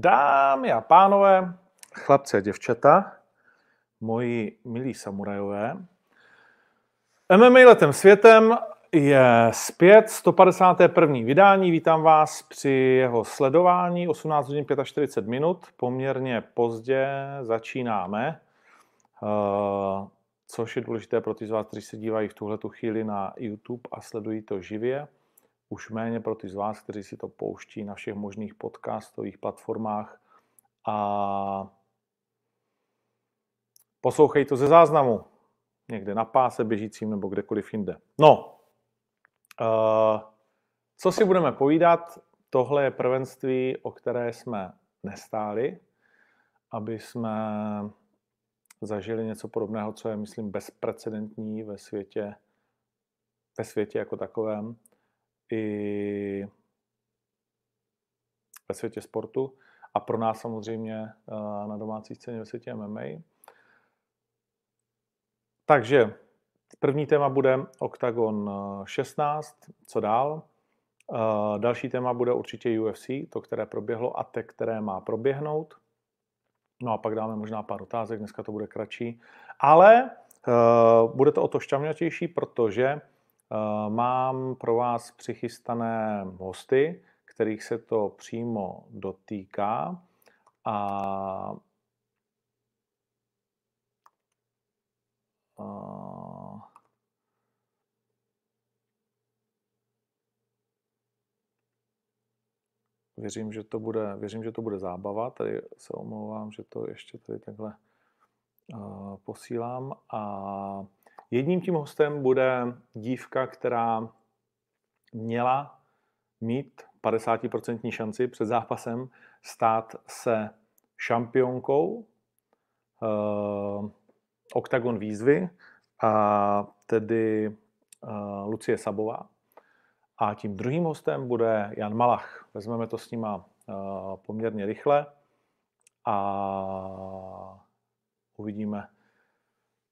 Dámy a pánové, chlapci a děvčata, moji milí samurajové, MMA letem světem je zpět 151. vydání. Vítám vás při jeho sledování 18 hodin 45 minut. Poměrně pozdě začínáme, eh, což je důležité pro ty z vás, kteří se dívají v tuhle chvíli na YouTube a sledují to živě už méně pro ty z vás, kteří si to pouští na všech možných podcastových platformách. A poslouchej to ze záznamu, někde na páse běžícím nebo kdekoliv jinde. No, uh, co si budeme povídat, tohle je prvenství, o které jsme nestáli, aby jsme zažili něco podobného, co je, myslím, bezprecedentní ve světě, ve světě jako takovém i ve světě sportu a pro nás samozřejmě eh, na domácí scéně ve světě MMA. Takže první téma bude Octagon 16, eh, co dál. Eh, další téma bude určitě UFC, to, které proběhlo a te, které má proběhnout. No a pak dáme možná pár otázek, dneska to bude kratší. Ale bude to o to šťavnatější, protože mám pro vás přichystané hosty, kterých se to přímo dotýká a Věřím, že to bude, věřím, že to bude zábava. Tady se omlouvám, že to ještě tady takhle uh, posílám. A Jedním tím hostem bude dívka, která měla mít 50% šanci před zápasem stát se šampionkou uh, Octagon výzvy, a tedy uh, Lucie Sabová. A tím druhým hostem bude Jan Malach. Vezmeme to s nima uh, poměrně rychle a uvidíme,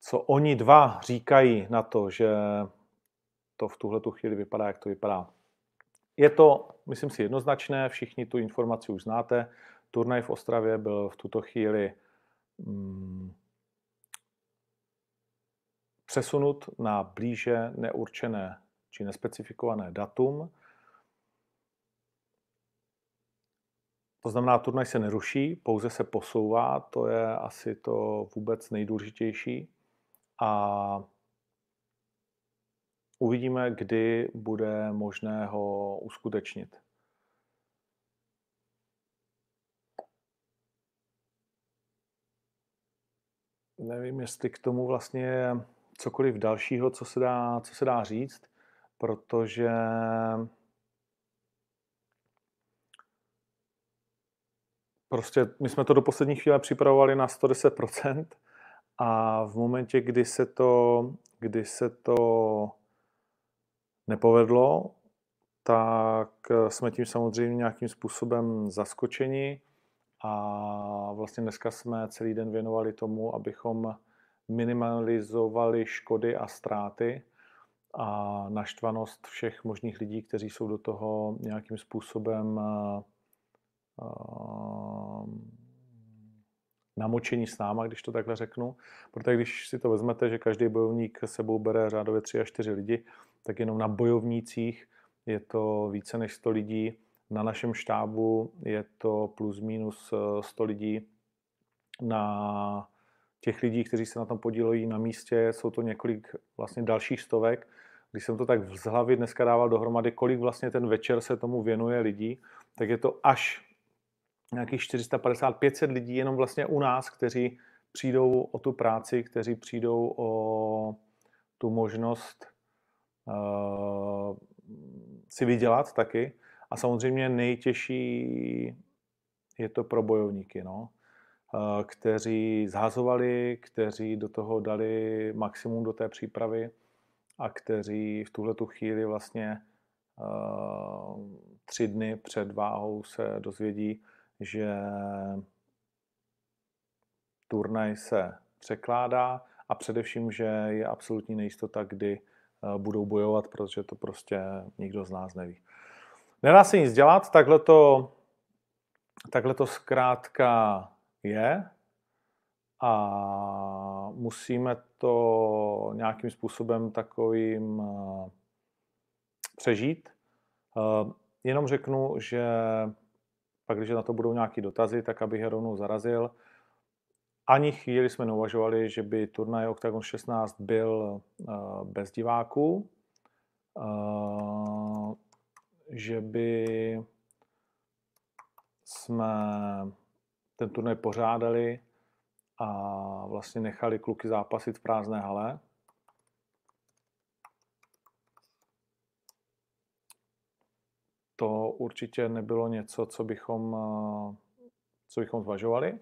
co oni dva říkají na to, že to v tuhle tu chvíli vypadá, jak to vypadá. Je to, myslím si, jednoznačné, všichni tu informaci už znáte. Turnaj v Ostravě byl v tuto chvíli mm, přesunut na blíže neurčené či nespecifikované datum. To znamená, turnaj se neruší, pouze se posouvá, to je asi to vůbec nejdůležitější a uvidíme, kdy bude možné ho uskutečnit. Nevím, jestli k tomu vlastně cokoliv dalšího, co se dá, co se dá říct, protože prostě my jsme to do poslední chvíle připravovali na 110%, a v momentě, kdy se to, kdy se to nepovedlo, tak jsme tím samozřejmě nějakým způsobem zaskočeni a vlastně dneska jsme celý den věnovali tomu, abychom minimalizovali škody a ztráty a naštvanost všech možných lidí, kteří jsou do toho nějakým způsobem namočení s náma, když to takhle řeknu. Protože když si to vezmete, že každý bojovník sebou bere řádově 3 až 4 lidi, tak jenom na bojovnících je to více než 100 lidí. Na našem štábu je to plus minus 100 eh, lidí. Na těch lidí, kteří se na tom podílejí na místě, jsou to několik vlastně dalších stovek. Když jsem to tak z hlavy dneska dával dohromady, kolik vlastně ten večer se tomu věnuje lidí, tak je to až nějakých 450-500 lidí jenom vlastně u nás, kteří přijdou o tu práci, kteří přijdou o tu možnost uh, si vydělat taky. A samozřejmě nejtěžší je to pro bojovníky, no, uh, kteří zhazovali, kteří do toho dali maximum do té přípravy a kteří v tuhle tu chvíli vlastně uh, tři dny před váhou se dozvědí, že turnaj se překládá a především, že je absolutní nejistota, kdy eh, budou bojovat, protože to prostě nikdo z nás neví. Nedá se nic dělat, takhle to takhle to zkrátka je a musíme to nějakým způsobem takovým eh, přežít. Eh, jenom řeknu, že pak, když na to budou nějaké dotazy, tak abych je rovnou zarazil. Ani chvíli jsme neuvažovali, že by turnaj Octagon 16 byl eh, bez diváků, že by jsme ten turnaj pořádali a vlastně nechali kluky zápasit v prázdné hale. To určitě nebylo něco, co bychom, co bychom zvažovali.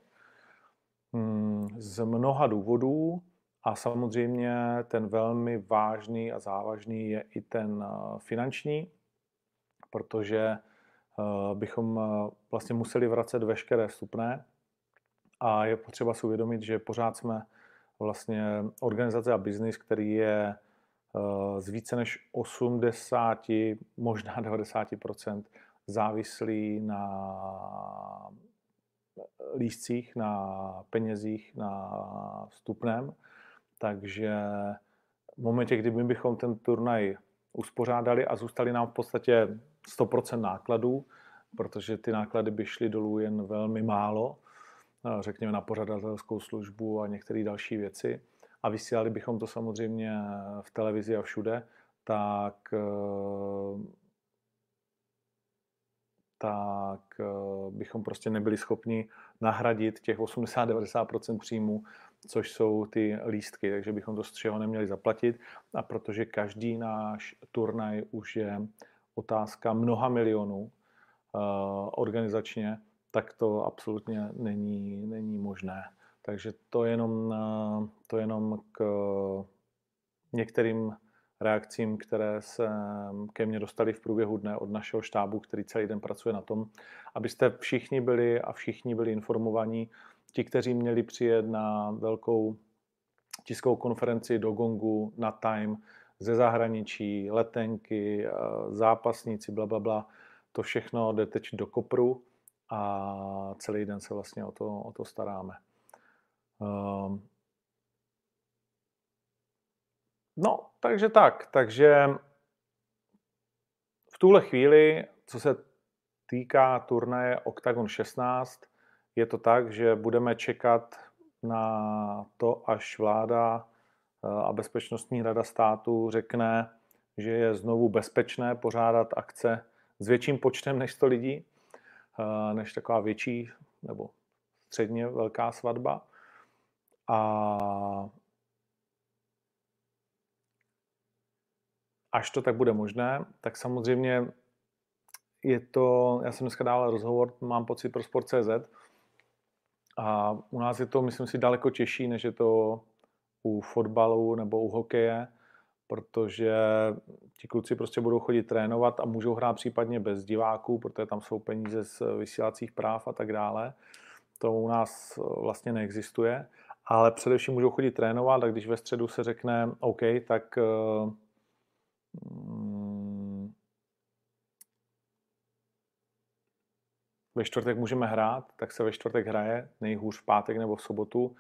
Hmm, z mnoha důvodů a samozřejmě ten velmi vážný a závažný je i ten finanční, protože eh, bychom eh, vlastně museli vracet veškeré vstupné a je potřeba si uvědomit, že pořád jsme vlastně organizace a biznis, který je eh, z více než 80, možná 90% závislý na lístcích, na penězích, na vstupném. Takže v momentě, kdy my bychom ten turnaj uspořádali a zůstali nám v podstatě 100% nákladů, protože ty náklady by šly dolů jen velmi málo, řekněme na pořadatelskou službu a některé další věci. A vysílali bychom to samozřejmě v televizi a všude, tak eh, tak eh, bychom prostě nebyli schopni nahradit těch 80-90% příjmů, což jsou ty lístky, takže bychom to z čeho neměli zaplatit. A protože každý náš turnaj už je otázka mnoha milionů organizačně, tak to absolutně není, není možné. Takže to jenom, uh, to jenom k některým reakcím, které se ke mně dostali v průběhu dne od našeho štábu, který celý den pracuje na tom, abyste všichni byli a všichni byli informovaní. Ti, kteří měli přijet na velkou tiskovou konferenci do Gongu na Time, ze zahraničí, letenky, zápasníci, bla, bla, bla. To všechno jde teď do kopru a celý den se vlastně o to, o to staráme. Um, no, takže tak. Takže v tuhle chvíli, co se týká turnaje Octagon 16, je to tak, že budeme čekat na to, až vláda a Bezpečnostní rada státu řekne, že je znovu bezpečné pořádat akce s větším počtem než 100 lidí, než taková větší nebo středně velká svatba. A až to tak bude možné, tak samozřejmě je to, já jsem dneska dával rozhovor, mám pocit pro Sport.cz a u nás je to, myslím si, daleko těžší, než je to u fotbalu nebo u hokeje, protože ti kluci prostě budou chodit trénovat a můžou hrát případně bez diváků, protože tam jsou peníze z vysílacích práv a tak dále. To u nás vlastně neexistuje, ale především můžou chodit trénovat a když ve středu se řekne OK, tak mm, ve čtvrtek můžeme hrát, tak se ve čtvrtek hraje, nejhůř v pátek nebo v sobotu.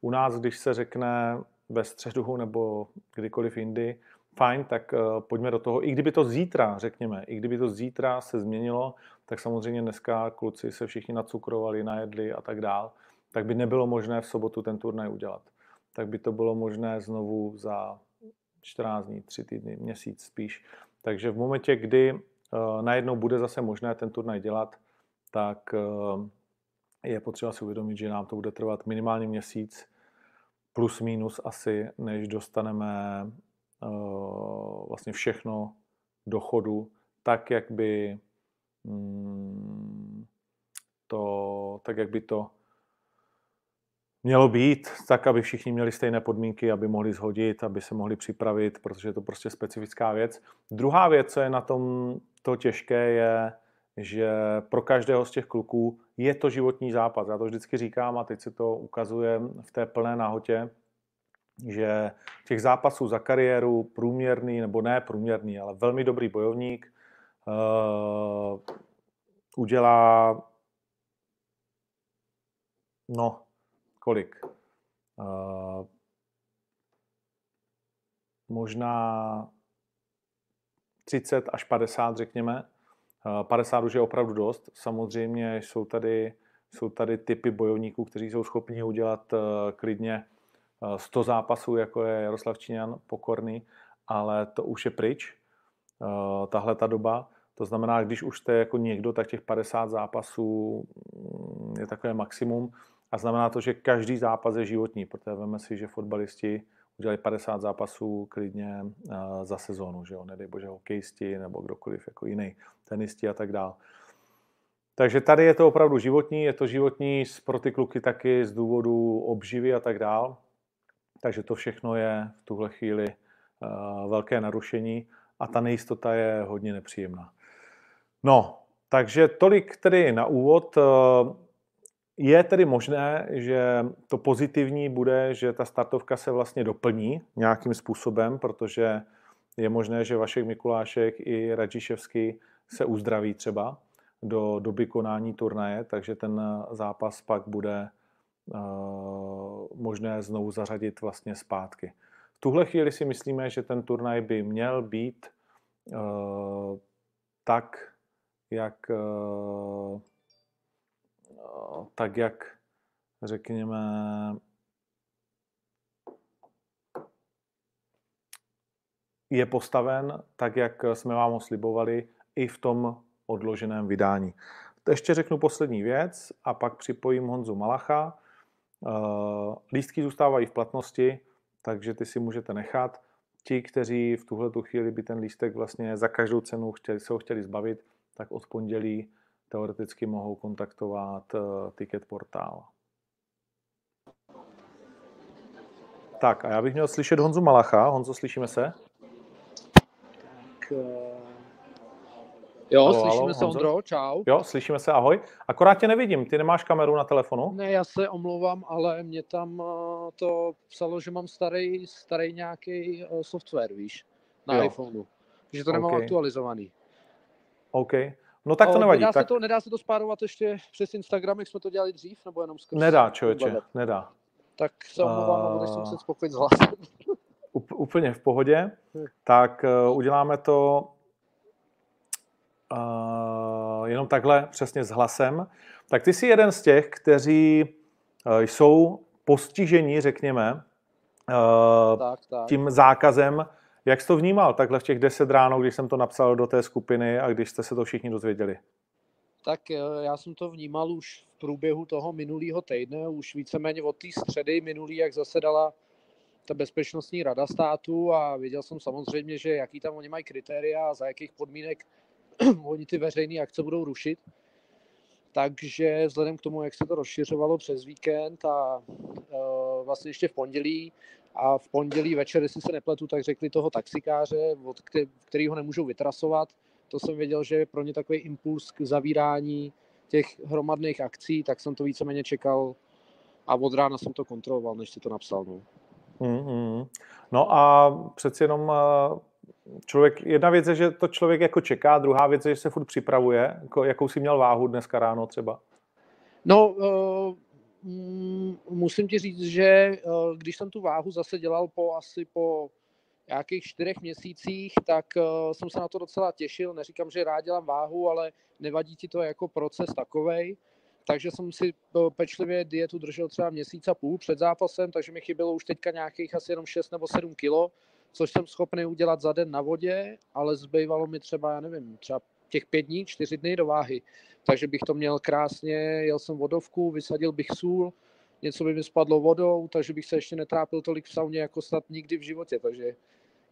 U nás, když se řekne ve středu nebo kdykoliv jindy, fajn, tak uh, pojďme do toho. I kdyby to zítra, řekněme, i kdyby to zítra se změnilo, tak samozřejmě dneska kluci se všichni nacukrovali, najedli a tak dál, tak by nebylo možné v sobotu ten turnaj udělat. Tak by to bylo možné znovu za 14 dní, 3 týdny, měsíc spíš. Takže v momentě, kdy uh, najednou bude zase možné ten turnaj dělat, tak uh, je potřeba si uvědomit, že nám to bude trvat minimálně měsíc, plus minus asi, než dostaneme uh, vlastně všechno do chodu, tak, jak by mm, to, tak, jak by to mělo být, tak, aby všichni měli stejné podmínky, aby mohli zhodit, aby se mohli připravit, protože je to prostě specifická věc. Druhá věc, co je na tom to těžké, je, že pro každého z těch kluků je to životní zápas. Já to vždycky říkám a teď se to ukazuje v té plné nahotě, že těch zápasů za kariéru průměrný, nebo ne průměrný, ale velmi dobrý bojovník uh, udělá no, kolik? Uh, možná 30 až 50, řekněme. 50 už je opravdu dost. Samozřejmě jsou tady, jsou tady typy bojovníků, kteří jsou schopni udělat klidně 100 zápasů, jako je Jaroslav Číňan, pokorný, ale to už je pryč, tahle ta doba. To znamená, když už jste jako někdo, tak těch 50 zápasů mm, je takové maximum. A znamená to, že každý zápas je životní, protože veme si, že fotbalisti udělali 50 zápasů klidně za sezónu, že jo, nedej bože hokejisti nebo kdokoliv jako jiný, tenisti a tak dále. Takže tady je to opravdu životní, je to životní pro ty kluky taky z důvodu obživy a tak dál. Takže to všechno je v tuhle chvíli velké narušení a ta nejistota je hodně nepříjemná. No, takže tolik tedy na úvod. Eh, je tedy možné, že to pozitivní bude, že ta startovka se vlastně doplní nějakým způsobem, protože je možné, že Vašek Mikulášek i Radžiševský se uzdraví třeba do doby konání turnaje, takže ten zápas pak bude uh, možné znovu zařadit vlastně zpátky. V tuhle chvíli si myslíme, že ten turnaj by měl být uh, tak jak eh, tak, jak řekněme je postaven tak, jak jsme vám ho slibovali i v tom odloženém vydání. Ještě řeknu poslední věc a pak připojím Honzu Malacha. Eh, lístky zůstávají v platnosti, takže ty si můžete nechat. Ti, kteří v tuhle chvíli by ten lístek vlastně za každou cenu chtěli, se ho chtěli zbavit, tak od pondělí teoreticky mohou kontaktovat uh, Ticket Portál. Tak a já bych měl slyšet Honzu Malacha. Honzo, slyšíme se? Tak, uh... Jo, halo, slyšíme halo, se, Honzo? Ondro, čau. Jo, slyšíme se, ahoj. Akorát tě nevidím, ty nemáš kameru na telefonu? Ne, já se omlouvám, ale mě tam uh, to psalo, že mám starý, starý nějaký software, víš, na jo. iPhoneu. Že to nemám okay. aktualizovaný. OK. No tak to nevadí. Nedá, tak... Se to, nedá se to spárovat ještě přes Instagram, jak jsme to dělali dřív, nebo jenom skrz... Nedá, člověče, nedá. Tak se omlouvám, uh... budeš muset spokojit s hlasem. Úplně v pohodě. Tak uh, uděláme to uh, jenom takhle, přesně s hlasem. Tak ty jsi jeden z těch, kteří uh, jsou postiženi, řekněme, uh, tak, tak. tím zákazem jak jsi to vnímal takhle v těch 10 ráno, když jsem to napsal do té skupiny a když jste se to všichni dozvěděli? Tak eh, já jsem to vnímal už v průběhu toho minulého týdne, už víceméně od té středy minulý, jak zasedala ta bezpečnostní rada státu a viděl jsem samozřejmě, že jaký tam oni mají kritéria a za jakých podmínek oni ty veřejné akce budou rušit. Takže vzhledem k tomu, jak se to rozšiřovalo přes víkend a uh, vlastně ještě v pondělí, a v pondělí večer, jestli se nepletu, tak řekli toho taxikáře, od kterého nemůžou vytrasovat. To jsem věděl, že je pro ně takový impuls k zavírání těch hromadných akcí, tak jsem to víceméně čekal a od rána jsem to kontroloval, než si to napsal. No, mm-hmm. no a přeci jenom eh, člověk, jedna věc je, že to člověk jako čeká, druhá věc je, že se furt připravuje. Jako, jakou jsi měl váhu dneska ráno třeba? No, uh musím ti říct, že eh, když jsem tu váhu zase dělal po asi po nějakých čtyřech měsících, tak eh, jsem se na to docela těšil. Neříkám, že rád dělám váhu, ale nevadí ti to jako proces takovej. Takže jsem si eh, pečlivě dietu držel třeba měsíc a půl před zápasem, takže mi chybělo už teďka nějakých asi jenom 6 nebo 7 kilo, což jsem schopný udělat za den na vodě, ale zbývalo mi třeba, já nevím, třeba těch pět dní, čtyři dny do váhy. Takže bych to měl krásně, jel jsem vodovku, vysadil bych sůl, něco by mi spadlo vodou, takže bych se ještě netrápil tolik v sauně jako snad nikdy v životě. Takže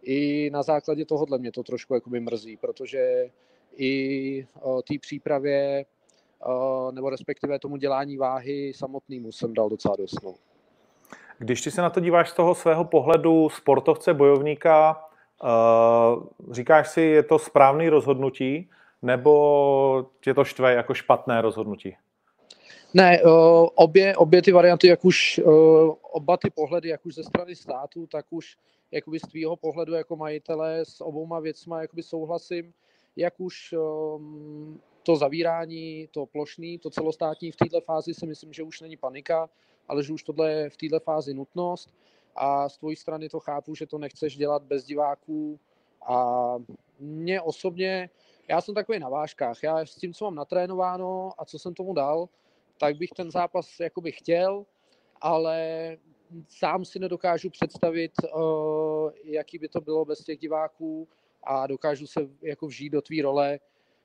i na základě tohohle mě to trošku jakoby mrzí, protože i té přípravě nebo respektive tomu dělání váhy samotnému jsem dal docela dost. No. Když ty se na to díváš z toho svého pohledu sportovce, bojovníka, říkáš si, je to správný rozhodnutí, nebo tě to štve jako špatné rozhodnutí? Ne, obě, obě ty varianty, jak už oba ty pohledy, jak už ze strany státu, tak už jakoby z tvýho pohledu jako majitele s obouma věcma jakoby souhlasím, jak už to zavírání, to plošný, to celostátní v této fázi si myslím, že už není panika, ale že už tohle je v této fázi nutnost. A z tvojí strany to chápu, že to nechceš dělat bez diváků. A mě osobně, já jsem takový na vážkách, já s tím, co mám natrénováno a co jsem tomu dal, tak bych ten zápas jakoby chtěl, ale sám si nedokážu představit, uh, jaký by to bylo bez těch diváků a dokážu se jako vžít do tvý role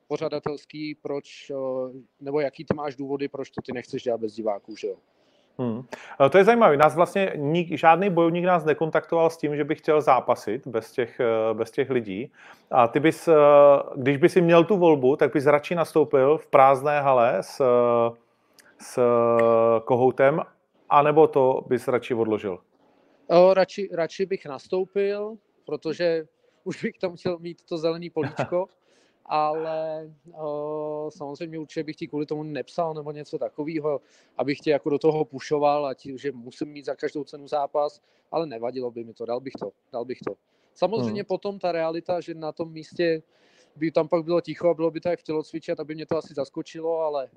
pořadatelský, proč, uh, nebo jaký ty máš důvody, proč to ty nechceš dělat bez diváků, že jo? Hmm. To je zajímavé. Nás vlastně nik, žádný bojovník nás nekontaktoval s tím, že by chtěl zápasit bez těch, bez těch lidí. A ty bys, když by si měl tu volbu, tak bys radši nastoupil v prázdné hale s, s kohoutem, anebo to bys radši odložil? O, radši, radši bych nastoupil, protože už bych tam chtěl mít to zelený políčko, ale o, samozřejmě určitě bych ti kvůli tomu nepsal nebo něco takového, abych tě jako do toho pušoval a ti, že musím mít za každou cenu zápas, ale nevadilo by mi to, dal bych to, dal bych to. Samozřejmě hmm. potom ta realita, že na tom místě by tam pak bylo ticho a bylo by to jak v tělocviče, tak by mě to asi zaskočilo, ale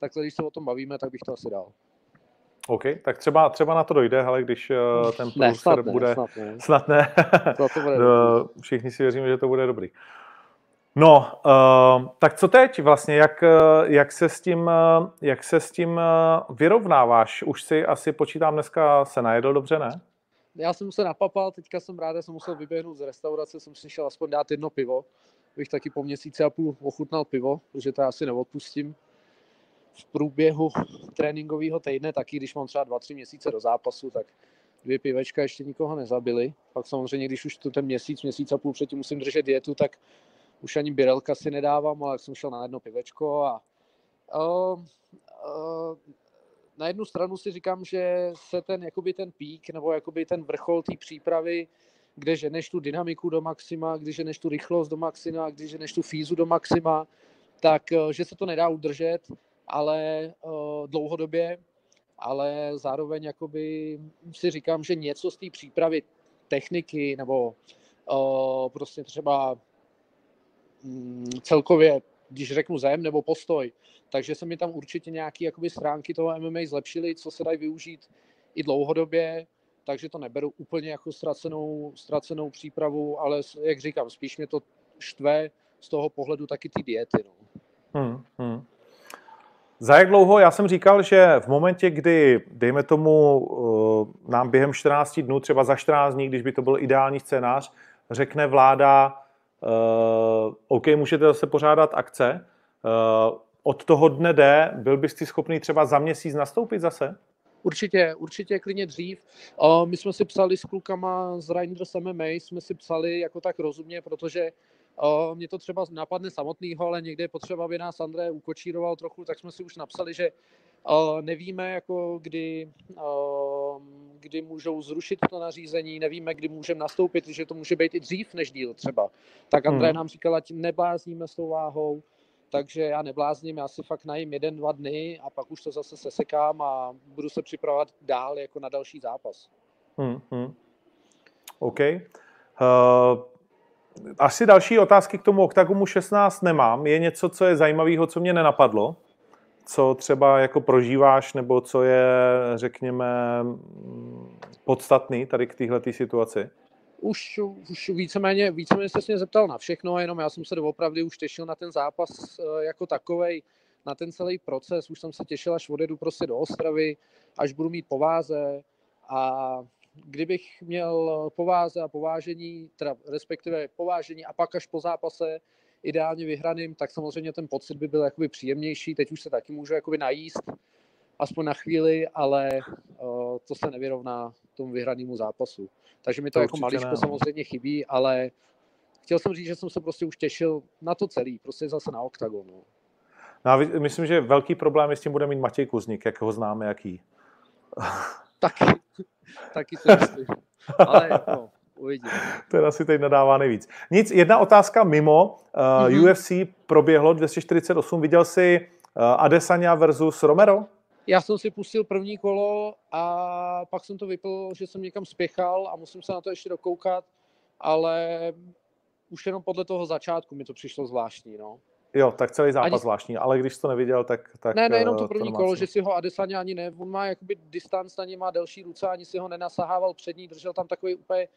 takhle, když se o tom bavíme, tak bych to asi dal. OK, tak třeba, třeba na to dojde, ale když uh, ten průser bude... Ne, snad ne. Snad ne. to bude Všichni si věříme, že to bude dobrý. No, uh, tak co teď vlastně, jak, jak, se s tím, jak se s tím vyrovnáváš? Už si asi počítám dneska se najedl dobře, ne? Já jsem se napapal, teďka jsem rád, že jsem musel vyběhnout z restaurace, jsem si šel aspoň dát jedno pivo. Bych taky po měsíci a půl ochutnal pivo, protože to asi neodpustím v průběhu tréninkového týdne, taky když mám třeba 2-3 měsíce do zápasu, tak dvě pivečka ještě nikoho nezabili. Pak samozřejmě, když už tu ten měsíc, měsíc a půl předtím musím držet dietu, tak už ani birelka si nedávám, ale jsem šel na jedno pivečko a uh, uh, na jednu stranu si říkám, že se ten, jakoby ten pík nebo jakoby ten vrchol té přípravy, kde ženeš tu dynamiku do maxima, když ženeš tu rychlost do maxima, když ženeš tu fízu do maxima, tak že se to nedá udržet ale uh, dlouhodobě, ale zároveň jakoby si říkám, že něco z té přípravy techniky nebo uh, prostě třeba celkově, když řeknu zem nebo postoj, takže se mi tam určitě nějaké jakoby stránky toho MMA zlepšily, co se dají využít i dlouhodobě, takže to neberu úplně jako ztracenou, ztracenou přípravu, ale jak říkám, spíš mě to štve z toho pohledu taky ty diety. No. Hmm, hmm. Za jak dlouho? Já jsem říkal, že v momentě, kdy, dejme tomu, eh, nám během 14 dnů, třeba za 14 dní, když by to byl ideální scénář, řekne vláda, uh, OK, můžete zase pořádat akce, uh, od toho dne D, byl bys ty schopný třeba za měsíc nastoupit zase? Určitě, určitě klidně dřív. My jsme si psali s klukama z Reinders MMA, jsme si psali jako tak rozumně, protože mě to třeba napadne samotného, ale někde je potřeba, aby nás André ukočíroval trochu, tak jsme si už napsali, že nevíme, jako kdy, kdy můžou zrušit to nařízení, nevíme, kdy můžeme nastoupit, že to může být i dřív než díl třeba. Tak André hmm. nám říkal, ať neblázníme s tou váhou, takže já neblázním, já si fakt najím jeden, dva dny a pak už to zase sesekám a budu se připravovat dál jako na další zápas. Hmm, hmm. OK. Uh, asi další otázky k tomu Octagomu 16 nemám. Je něco, co je zajímavého, co mě nenapadlo? Co třeba jako prožíváš, nebo co je, řekněme, podstatný tady k téhle situaci? Už, už víceméně, víceméně se mě zeptal na všechno, jenom já jsem se doopravdy už těšil na ten zápas eh, jako takovej, na ten celý proces. Už jsem se těšil, až odjedu prostě do Ostravy, až budu mít pováze a kdybych měl pováze a povážení, teda respektive povážení a pak až po zápase ideálně vyhraným, tak samozřejmě ten pocit by byl jakoby příjemnější. Teď už se taky můžu jakoby najíst, aspoň na chvíli, ale uh, to se nevyrovná tomu vyhranému zápasu. Takže mi to, to jako maličko ne. samozřejmě chybí, ale chtěl jsem říct, že jsem se prostě už těšil na to celý, prostě zase na oktagonu. No a myslím, že velký problém s tím bude mít Matěj Kuzník, jak ho známe, jaký. Taky, taky to myslím. Ale no, uvidíme. Ten asi teď nadává nejvíc. Nic, jedna otázka mimo. Uh, mm-hmm. UFC proběhlo 248. Viděl jsi uh, Adesanya versus Romero? Já jsem si pustil první kolo a pak jsem to vypl, že jsem někam spěchal a musím se na to ještě dokoukat, ale už jenom podle toho začátku mi to přišlo zvláštní. No. Jo, tak celý zápas Ani- zvláštní, ale když to neviděl, tak... tak Ne, nejenom eh, to první nemá kolo, že si ho Adesanya ani ne, on má jakoby distanc, na ně má delší ruce, ani si ho nenasahával přední, držel tam takový úplně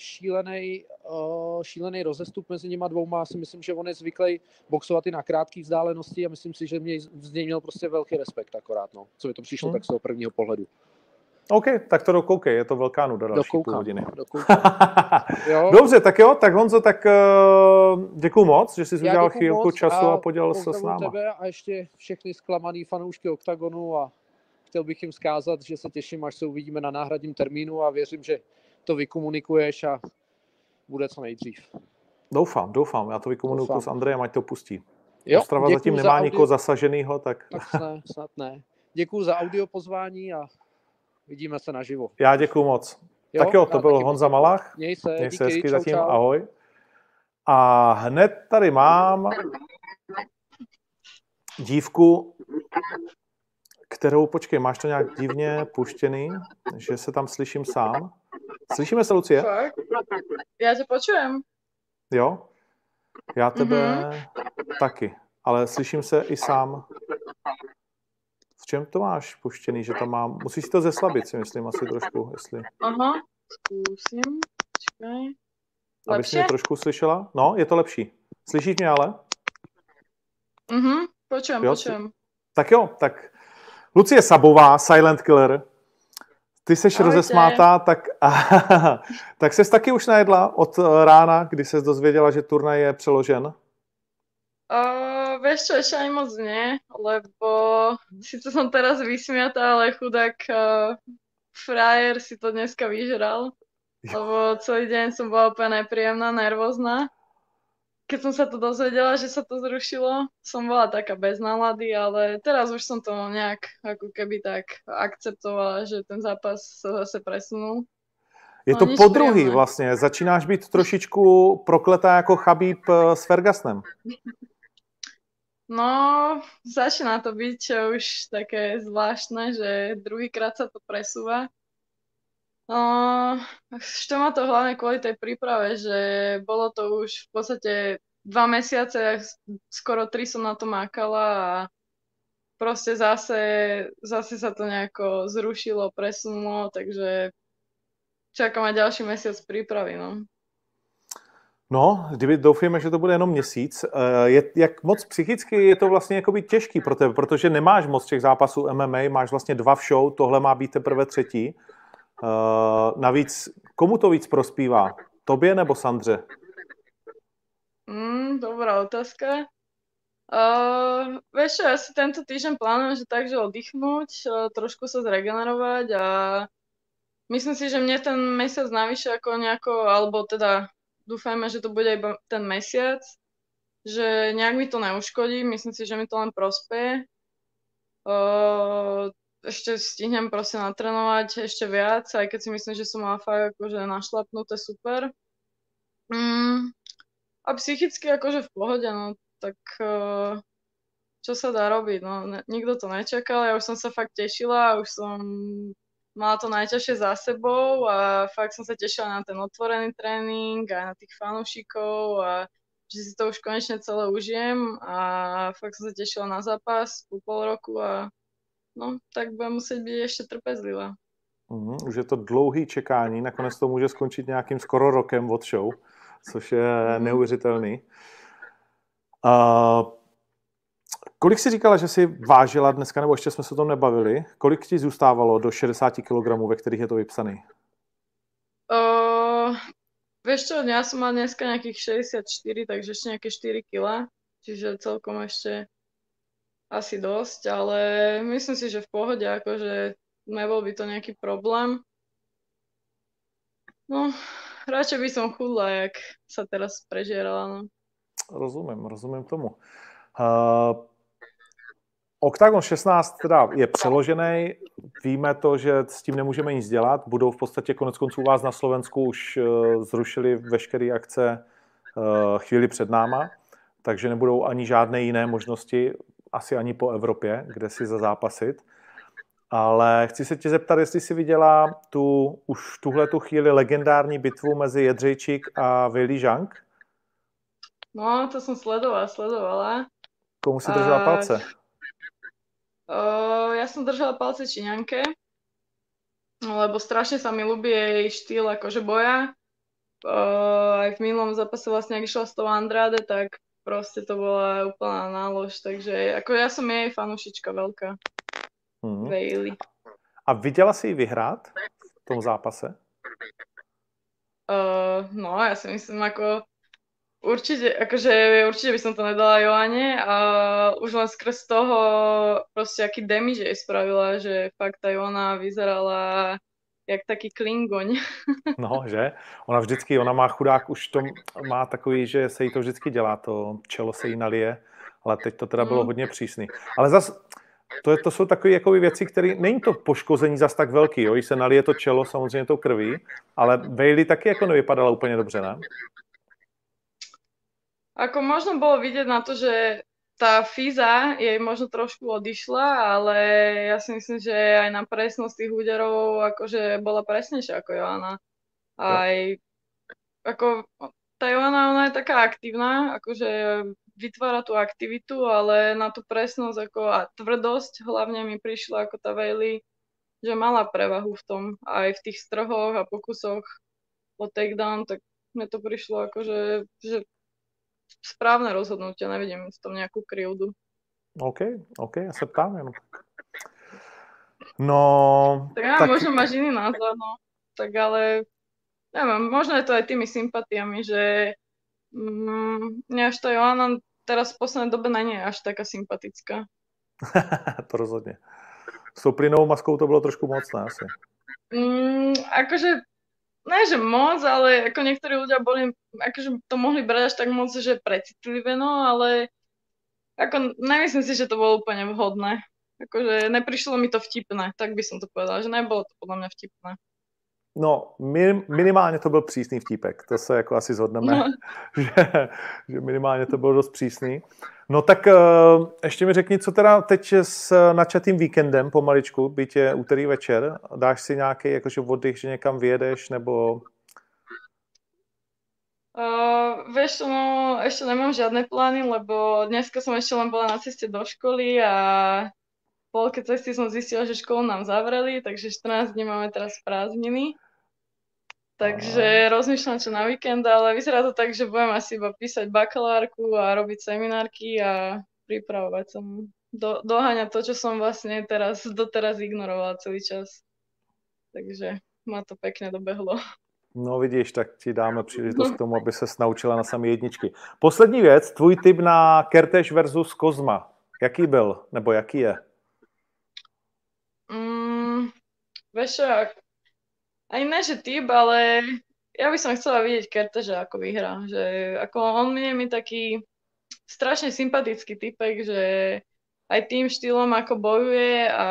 šílený, uh, šílený rozestup mezi nima dvouma. Já si myslím, že on je zvyklý boxovat i na krátké vzdálenosti a myslím si, že mě z něj měl prostě velký respekt akorát, no. Co mi to přišlo Hmm. tak z toho prvního pohledu. OK, tak to dokoukej, je to velká nuda další půl Dokoukám, hodiny. dokoukám. Jo, Dobře, tak jo, tak Honzo, tak uh, děkuju moc, že jsi udělal chvílku času a podělil se s náma. tebe a ještě všechny zklamaný fanoušky OKTAGONu a chtěl bych jim zkázat, že se těším, až se uvidíme na náhradním termínu a věřím, že to vykomunikuješ a bude co nejdřív. Doufám, doufám, já to vykomunikuju s Andrejem, ať to pustí. Jo, Ostrava zatím za nemá audio- nikoho zasaženého, tak Tak ne, snad ne. Děkuji za audio pozvání a vidíme se naživo. já děkuju moc. tak jo, to byl Honza moc Malach. Měj se, Měj díky, se hezky čau, zatím, čau. ahoj. A hned tady mám dívku, kterou, počkej, máš to nějak divně puštěný, že se tam slyším sám. Slyšíme se, Lucie? Ja ťa počujem. Jo? Já tebe Mhm. taky, ale slyším se i sám. V čem to máš puštěný, že tam mám? Musíš si to zeslabit, si myslím, asi trošku, jestli. Aha, skúsim. Počkaj. Abys Lepšie? mě trošku slyšela? No, je to lepší. Slyšíš mě ale? Mhm, počujem, Jo, počujem. Tak jo, tak Lucie Sabová, Silent Killer. Ty seš Ahojte. rozesmátá, tak, tak ses taky už najedla od eh, rána, kdy ses dozvěděla, že turnaj je přeložen. Uh, vieš čo, ešte ani moc nie, lebo síce som teraz vysmiatá, ale chudák uh, frajer si to dneska vyžral, lebo celý deň som bola úplne nepríjemná, nervózna. Keď som sa to dozvedela, že sa to zrušilo, som bola taká bez nálady, ale teraz už som to nejak ako keby tak akceptovala, že ten zápas sa zase presunul. Je No, to nic po druhý vlastně. Začínáš být trošičku prokletá jako Chabíb eh, s Fergusonem. No, začína to byť už také zvláštne, že druhýkrát sa to presúva. No, štve ma to hlavne kvôli tej príprave, že bolo to už v podstate dva mesiace, skoro tri som na to mákala a proste zase, zase sa to nejako zrušilo, presunulo, takže čakám aj ďalší mesiac prípravy, no. No, kdyby doufujeme, že to bude jenom měsíc. Eh, Je, jak moc psychicky je to vlastně jakoby těžký pro tebe, protože nemáš moc těch zápasů MMA, máš vlastně dva v show, tohle má být teprve třetí. Uh, navíc, komu to víc prospívá? Tobě nebo Sandře? Mm, dobrá otázka. Uh, vieš čo, ja si tento týždeň plánujem, že takže oddychnúť, uh, trošku sa zregenerovať a myslím si, že mne ten mesiac navyše ako nejako, alebo teda dúfajme, že to bude iba ten mesiac, že nejak mi to neuškodí, myslím si, že mi to len prospeje. Uh, ešte stihnem proste natrénovať ešte viac, aj keď si myslím, že som mala fakt akože našlapnuté super. Mm, a psychicky akože v pohode, no tak uh, čo sa dá robiť, no ne, nikto to nečakal, ja už som sa fakt tešila, už som mala to najťažšie za sebou a fakt som sa tešila na ten otvorený tréning aj na tých fanúšikov a že si to už konečne celé užijem a fakt som sa tešila na zápas po pol roku a no, tak budem musieť byť ešte trpezlivá. Mhm, už je to dlouhý čekání, nakonec to může skončit nějakým skoro rokem od show, což je Mhm. neuvěřitelný. Uh, kolik jsi říkala, že jsi vážila dneska, nebo ještě jsme se o tom nebavili? Kolik ti zůstávalo do 60 kg, ve kterých je to vypsaný? Uh, vieš čo, ja som mal dneska nejakých 64, takže ešte nejaké 4 kg, čiže celkom ešte asi dosť, ale myslím si, že v pohode, akože nebol by to nejaký problém. No, radšej by som chudla, jak sa teraz prežierala, no. Rozumím, rozumím tomu. Uh, Octagon 16 teda je přeložený, víme to, že s tím nemůžeme nic dělat, budou v podstatě konec konců vás na Slovensku už uh, zrušili veškeré akce uh, chvíli před náma, takže nebudou ani žádné jiné možnosti, asi ani po Evropě, kde si zazápasit. Ale chci se tě zeptat, jestli jsi viděla tu, už v tuhle tu chvíli legendární bitvu mezi Jedřejčík a Weili Zhang? No, to som sledovala, sledovala. Komu si držela A- palce? Uh, ja som držala palce Číňanke, lebo strašne sa mi ľúbi jej štýl akože boja. Uh, aj v minulom zápase vlastne, ak išla s tou Andrade, tak proste to bola úplná nálož, takže ako ja som jej fanušička veľká, Hmm. Bailey. A viděla jsi ji vyhrát v tom zápase? Uh, no, ja si myslím, ako určite, akože určite by som to nedala Joane a už len skrz toho proste aký damage jej spravila, že fakt tá Joana vyzerala jak taký klingoň. No, že? Ona vždycky, ona má chudák, už to má takový, že se jí to vždycky dělá, to čelo se jí nalije, ale teď to teda bylo Mm. hodně přísný. Ale zas, to, je, to jsou takové jako věci, které, není to poškození zas tak velký, jo? Jí se nalije to čelo samozřejmě tou krví, ale Bailey taky jako nevypadala úplně dobře, ne? Ako možno bolo vidieť na to, že tá Fiza jej možno trošku odišla, ale ja si myslím, že aj na presnosť tých úderov akože bola presnejšia ako Joana. Aj ako tá Joana, ona je taká aktívna, akože vytvára tú aktivitu, ale na tú presnosť ako a tvrdosť hlavne mi prišla ako tá Bailey, že mala prevahu v tom aj v tých strhoch a pokusoch o takedown, tak mne to prišlo akože, že správne rozhodnutie, nevidím v tom nejakú krivdu. OK, OK, já se ptám jenom. No, Tak ja Tak- možno máš iný názor, no. Tak ale, neviem, možno je to aj tými sympatiami, že mm, až tá Joana teraz v poslednej dobe na nie je až taká sympatická. to rozhodně. S tou plynovou maskou to bylo trošku moc, ne? Asi. Mm, akože, ne že moc, ale ako niektorí ľudia boli, akože to mohli brať až tak moc, že precitlivé, no, ale ako nemyslím si, že to bolo úplne vhodné. Akože neprišlo mi to vtipné, tak by som to povedala, že nebolo to podľa mňa vtipné. No, min, minimálně to byl přísný vtípek, to se jako asi zhodneme, No. že, že minimálně to bylo dost přísný. No tak uh, ještě mi řekni, co teda teď s načatým víkendem pomaličku, byť je úterý večer, dáš si nějaký jakože oddych, že někam vyjedeš, nebo Uh, vieš, čo, no, ešte nemám žiadne plány, lebo dneska som ešte len bola na ceste do školy a polke cesty som zistila, že školu nám zavreli, takže 14 dní máme teraz prázdniny. Takže rozmýšľam, čo na víkend, ale vyzerá to tak, že budem asi iba písať bakalárku a robiť seminárky a pripravovať sa. Do, doháňať to, čo som vlastne teraz, doteraz ignorovala celý čas. Takže ma to pekne dobehlo. no vidíš, tak ti dáme příležitost k tomu, aby se naučila na samé jedničky. Poslední věc, tvůj tip na Kertéž versus Kozma. Jaký byl, nebo jaký je? Mm, ak- ani ne, že typ, ale ja by som chcela vidieť Kerteža ako vyhrá. Že ako on je mi taký strašne sympatický typek, že aj tým štýlom, ako bojuje a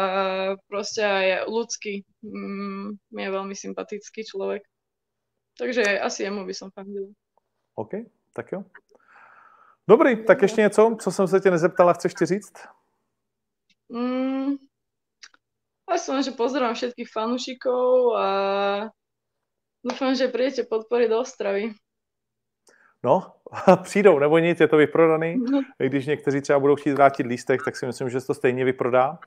proste aj ľudský mm, je veľmi sympatický človek. Takže asi jemu by som fandila. OK, tak jo. Dobrý, tak ještě něco, co jsem se tě nezeptala, chceš ti říct? Mm, asi len, že pozerám všetkých fanúšikov a dúfam, že prídete podporiť do Ostravy. No, přijdou, nebo nic, je to vyprodaný. No, I když někteří třeba budou chtít vrátit lístek, tak si myslím, že se to stejně vyprodá.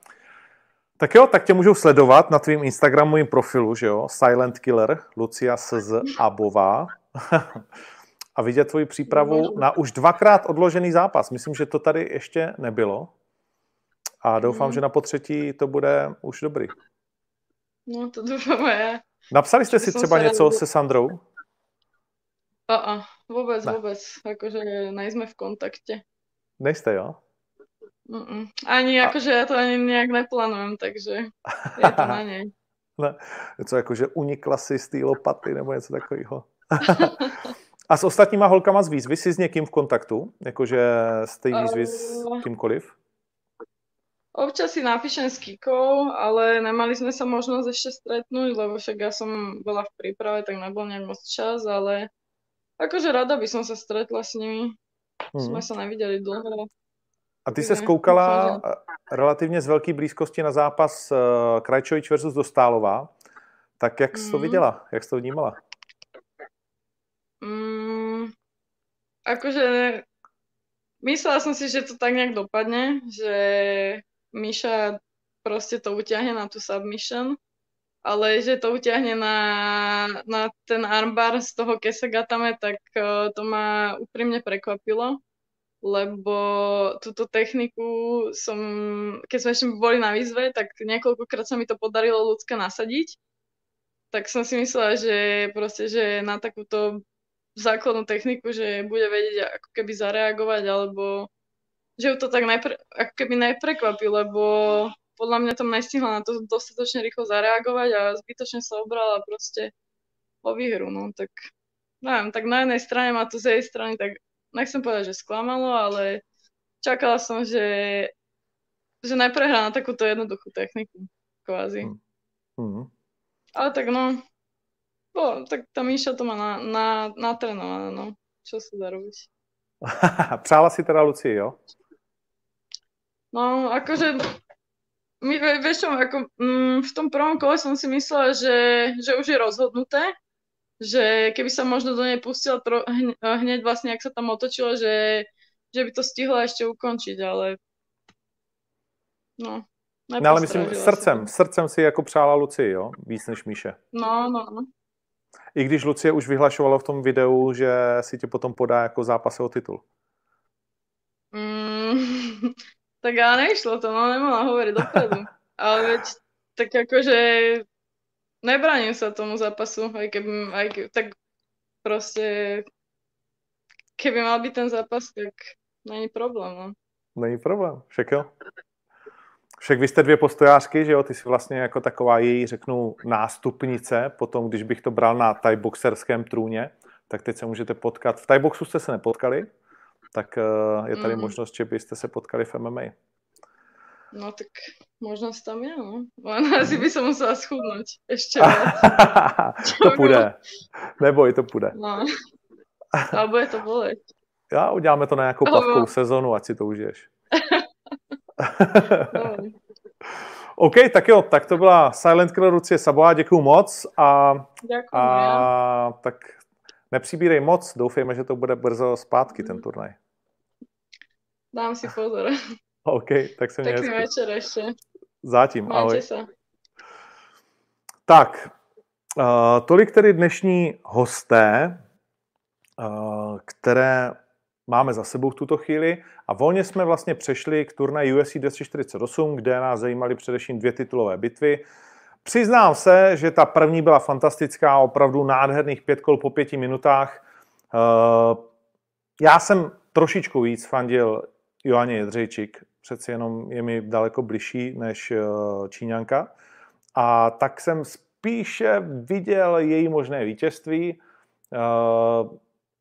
Tak jo, tak tě můžou sledovat na tvým Instagramovým profilu, že jo? Silent Killer, Lucia SZ Abová. A vidět tvoji přípravu Můžu. na už dvakrát odložený zápas. Myslím, že to tady ještě nebylo. A doufám, Mhm. že na potřetí to bude už dobrý. no to ja. Napsali jste si třeba něco se Sandrou? A, vôbec, Ne. vôbec. Akože nejsme v kontakte. Nejste, jo? Mm-mm. Ani A- akože ja to ani nejak neplánujem, takže je to na nej. Něco jako, že unikla si z té lopaty nebo něco takového. A s ostatníma holkama z výzvy jsi s někým v kontaktu? Jakože z té výzvy s Uh, kýmkoliv? Občas si napíšem s Kikou, ale nemali sme sa možnosť ešte stretnúť, lebo však ja som bola v príprave, tak nebol nejak moc čas, ale akože rada by som sa stretla s nimi. Mhm. Sme sa nevideli dlho. A ty se skoukala relativně z velké blízkosti na zápas eh, Krajčovič versus Dostálová. Tak jak jsi to Mhm. viděla? Jak jsi to vnímala? Mm, akože myslela som si, že to tak nejak dopadne, že Miša proste to utiahne na tú submission, ale že to utiahne na, na ten armbar z toho Kesagatame, tak uh, to ma úprimne prekvapilo, lebo túto techniku som, keď sme ešte boli na výzve, tak niekoľkokrát sa mi to podarilo ľudská nasadiť, tak som si myslela, že proste, že na takúto základnú techniku, že bude vedieť ako keby zareagovať, alebo že ju to tak najpre, ako keby neprekvapí, lebo podľa mňa tam nestihla na to dostatočne rýchlo zareagovať a zbytočne sa obrala proste o výhru, no tak neviem, tak na jednej strane ma to z jej strany tak nechcem povedať, že sklamalo, ale čakala som, že, že neprehrá na takúto jednoduchú techniku, kvázi. Mm. Ale tak no, bo, tak tá Míša to má na, na, natrenované, no. Čo sa dá robiť? Přála si teda Lucii, jo? No, akože my, vieš čo, ako, mm, v tom prvom kole som si myslela, že, že už je rozhodnuté, že keby sa možno do nej pustila tro, hneď vlastne, ak sa tam otočilo, že, že by to stihla ešte ukončiť, ale no. No ale myslím srdcem, si. srdcem si jako přála Luci, jo? Víc než Míše. No, no, no. I když Lucie už vyhlašovala v tom videu, že si tě potom podá jako zápasy o titul. Mm, tak ale nešlo to, no nemohla hovoriť dopredu. ale veď tak akože nebraním sa tomu zápasu, aj keby, aj keby, tak proste keby mal byť ten zápas, tak není problém. No. Není problém, však jo. Však vy jste dvě postojářky, že jo, ty jsi vlastně jako taková její, řeknu, nástupnice, potom, když bych to bral na tajboxerském trůně, tak teď se můžete potkat. V tajboxu jste se nepotkali, tak uh, je tady mm. možnost, že byste se potkali v MMA. No tak možnost tam je, no. Ale asi by se musela schudnout ještě to půjde. Neboj, to půjde. No. Ale bude to bolet. Já uděláme to na nějakou plavkou sezonu, ať si to užiješ. no. OK, tak jo, tak to byla Silent Killer Lucie Saboa, děkuju moc a, Děkuji, a tak nepřibírej moc, doufejme, že to bude brzo zpátky ten turnaj. Dám si pozor. OK, tak se mě Pekný večer ještě. Zatím, Majte ahoj. se. Tak, uh, tolik tedy dnešní hosté, uh, které máme za sebou v tuto chvíli a volně jsme vlastně přešli k turnaji UFC 248, kde nás zajímaly především dvě titulové bitvy. Přiznám se, že ta první byla fantastická, opravdu nádherných pět kol po pěti minutách. Uh, já jsem trošičku víc fandil Joanně Jedřejčík, přeci jenom je mi daleko bližší než eh, Číňanka. A tak jsem spíše viděl její možné vítězství, eh,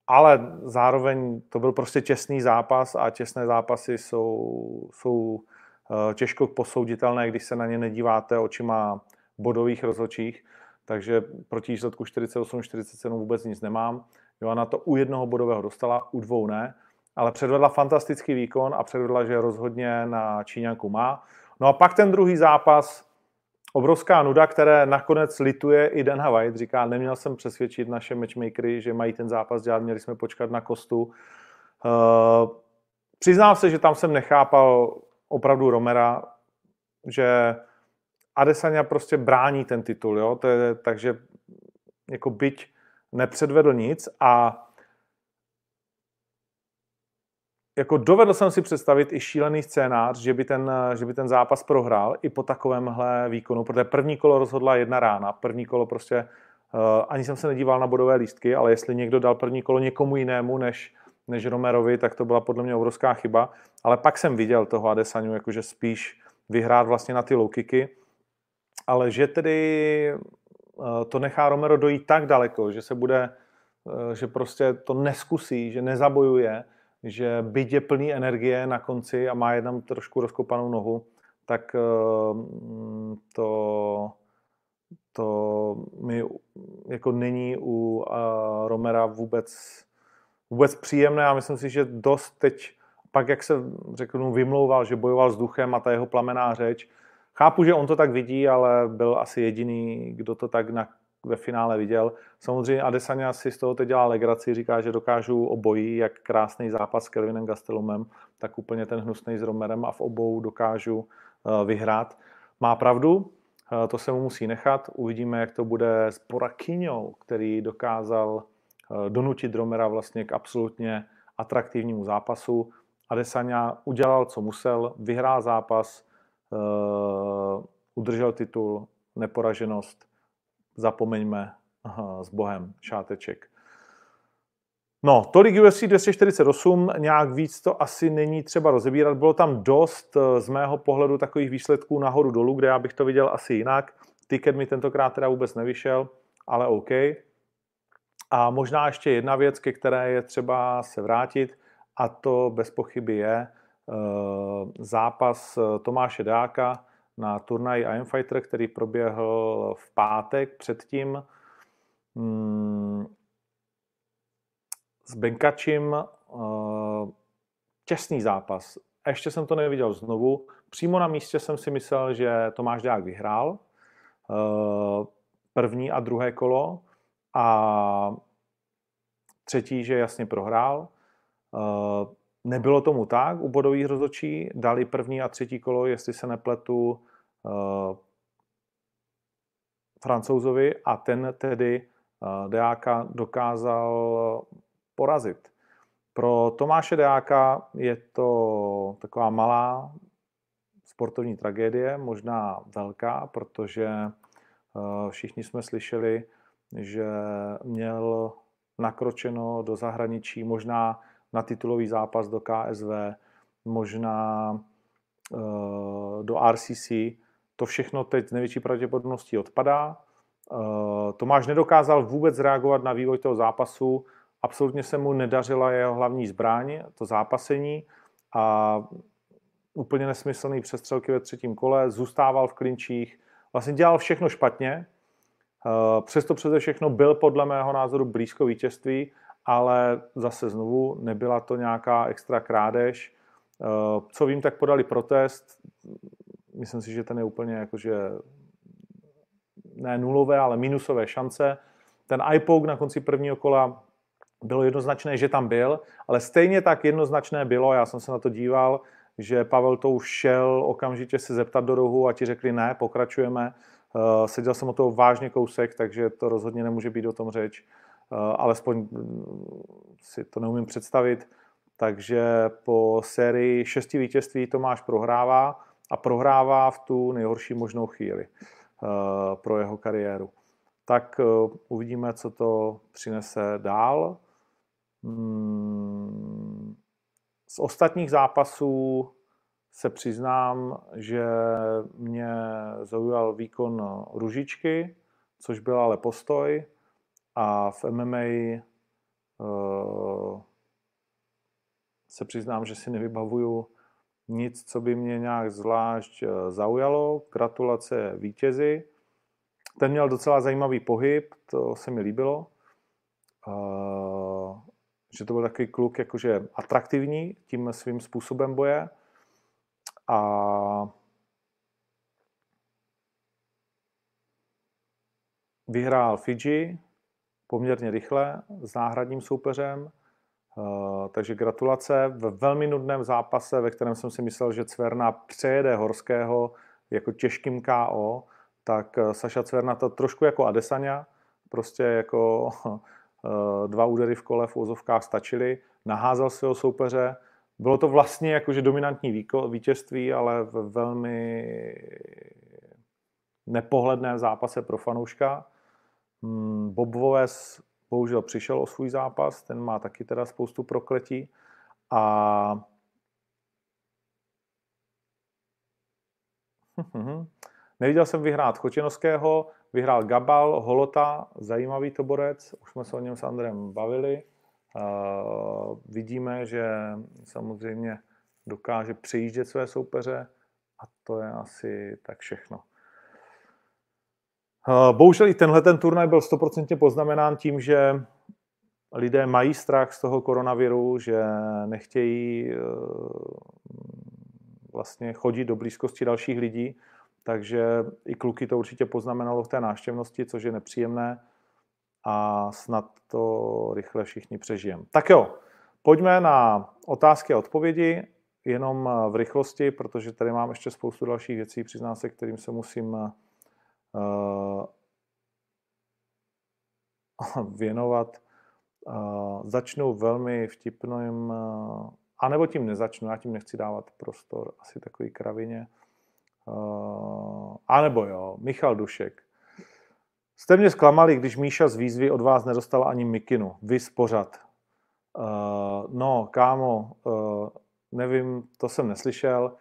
ale zároveň to byl prostě těsný zápas a těsné zápasy jsou, jsou eh, těžko posouditelné, když se na ně nedíváte očima bodových rozhodčích, takže proti výsledku 48-47 vůbec nic nemám. Joana to u jednoho bodového dostala, u dvou ne ale předvedla fantastický výkon a předvedla, že rozhodně na Číňanku má. No a pak ten druhý zápas, obrovská nuda, které nakonec lituje i Dan White, říká, neměl jsem přesvědčit naše matchmakery, že mají ten zápas dělat, měli jsme počkat na kostu. Uh, přiznám se, že tam jsem nechápal opravdu Romera, že Adesanya prostě brání ten titul, jo? To je, takže jako byť nepředvedl nic a jako dovedl jsem si představit i šílený scénář, že by ten, že by ten zápas prohrál i po takovémhle výkonu, protože první kolo rozhodla jedna rána. První kolo prostě, uh, ani jsem se nedíval na bodové lístky, ale jestli někdo dal první kolo někomu jinému než, než Romerovi, tak to byla podle mě obrovská chyba. Ale pak jsem viděl toho Adesanyu, jakože spíš vyhrát vlastně na ty low kicky, ale že tedy uh, to nechá Romero dojít tak daleko, že se bude, uh, že prostě to neskusí, že nezabojuje, že byť je plný energie na konci a má jenom trošku rozkopanou nohu, tak eh, to, to mi jako není u eh, Romera vůbec, vůbec příjemné. A myslím si, že dost teď, pak jak se řeknu, vymlouval, že bojoval s duchem a ta jeho plamená řeč, chápu, že on to tak vidí, ale byl asi jediný, kdo to tak na ve finále viděl. Samozřejmě Adesanya si z toho teď dělá legraci, říká, že dokážu obojí, jak krásný zápas s Kelvinem Gastelumem, tak úplně ten hnusný s Romerem a v obou dokážu eh, vyhrát. Má pravdu, eh, to se mu musí nechat. Uvidíme, jak to bude s Porakyňou, který dokázal eh, donutit Romera vlastně k absolutně atraktivnímu zápasu. Adesanya udělal, co musel, vyhrál zápas, udržel titul, neporaženost, zapomeňme s Bohem, šáteček. No, tolik UFC 248, nějak víc to asi není třeba rozebírat. Bylo tam dost eh, z mého pohledu takových výsledků nahoru dolů, kde já bych to viděl asi jinak. Ticket mi tentokrát teda vůbec nevyšel, ale OK. A možná ještě jedna věc, ke které je třeba se vrátit, a to bez pochyby je uh, zápas eh, Tomáše Dáka na turnaji Iron Fighter, který proběhl v pátek předtím hmm, s Benkačím. Uh, těsný zápas. Ještě jsem to neviděl znovu. Přímo na místě jsem si myslel, že Tomáš Dák vyhrál uh, první a druhé kolo a třetí, že jasně prohrál. Uh, Nebylo tomu tak u bodových rozhodčí, dali první a třetí kolo, jestli se nepletu, uh, francouzovi a ten tedy uh, Deáka dokázal porazit. Pro Tomáše Deáka je to taková malá sportovní tragédie, možná velká, protože uh, všichni jsme slyšeli, že měl nakročeno do zahraničí možná na titulový zápas do KSV, možná uh, do RCC. To všechno teď z největší pravděpodobností odpadá. Uh, Tomáš nedokázal vůbec reagovat na vývoj toho zápasu. Absolutně se mu nedařila jeho hlavní zbraň, to zápasení. A úplně nesmyslný přestřelky ve třetím kole, zůstával v klinčích, vlastně dělal všechno špatně, přesto přeze všechno byl podle mého názoru blízko vítězství ale zase znovu nebyla to nějaká extra krádež. Eh, co vím, tak podali protest. Myslím si, že ten je úplně jakože ne nulové, ale minusové šance. Ten iPoke na konci prvního kola bylo jednoznačné, že tam byl, ale stejně tak jednoznačné bylo, já jsem se na to díval, že Pavel to už šel okamžitě se zeptat do rohu a ti řekli ne, pokračujeme. Uh, seděl jsem o toho vážně kousek, takže to rozhodně nemůže být o tom řeč. Eh, alespoň mm, si to neumím představit. Takže po sérii šesti vítězství Tomáš prohrává a prohrává v tu nejhorší možnou chvíli eh, pro jeho kariéru. Tak eh, uvidíme, co to přinese dál. Hmm, z ostatních zápasů se přiznám, že mě zaujal výkon Ružičky, což byl ale postoj. A v MMA eh, se přiznám, že si nevybavuju nic, co by mě nějak zvlášť eh, zaujalo. Gratulace vítězi. Ten měl docela zajímavý pohyb, to se mi líbilo. Uh, že to byl takový kluk jakože atraktivní tím svým způsobem boje. A vyhrál Fiji, poměrně rychle s náhradním soupeřem, eh, takže gratulace. V velmi nudném zápase, ve kterém jsem si myslel, že Cverna přejede Horského jako těžkým KO, tak eh, Saša Cverna to trošku jako Adesanya, prostě jako eh, dva údery v kole v úzovkách stačily, naházel svého soupeře. Bylo to vlastně jakože dominantní vítězství, ale v velmi nepohledném zápase pro fanouška. Hmm, Bob Voves bohužel přišel o svůj zápas, ten má taky teda spoustu prokletí. A Neviděl jsem vyhrát Chočinovského, vyhrál Gabal, Holota, zajímavý to borec, už jsme se o něm s Andrem bavili. Uh, vidíme, že samozřejmě dokáže přejíždět své soupeře a to je asi tak všechno. Eh, bohužel i tenhle ten turnaj byl stoprocentně poznamenán tím, že lidé mají strach z toho koronaviru, že nechtějí eh, vlastně chodit do blízkosti dalších lidí, takže i kluky to určitě poznamenalo v té náštěvnosti, což je nepříjemné a snad to rychle všichni přežijeme. Tak jo, pojďme na otázky a odpovědi, jenom v rychlosti, protože tady mám ještě spoustu dalších věcí, přiznám se, kterým se musím věnovat. Uh, začnu velmi vtipným, uh, anebo tím nezačnu, já tím nechci dávat prostor, asi takový kravině. A nebo jo, Michal Dušek. Jste mě zklamali, když Míša z výzvy od vás nedostala ani mikinu. Vy pořad. No, kámo, nevím, to jsem neslyšel.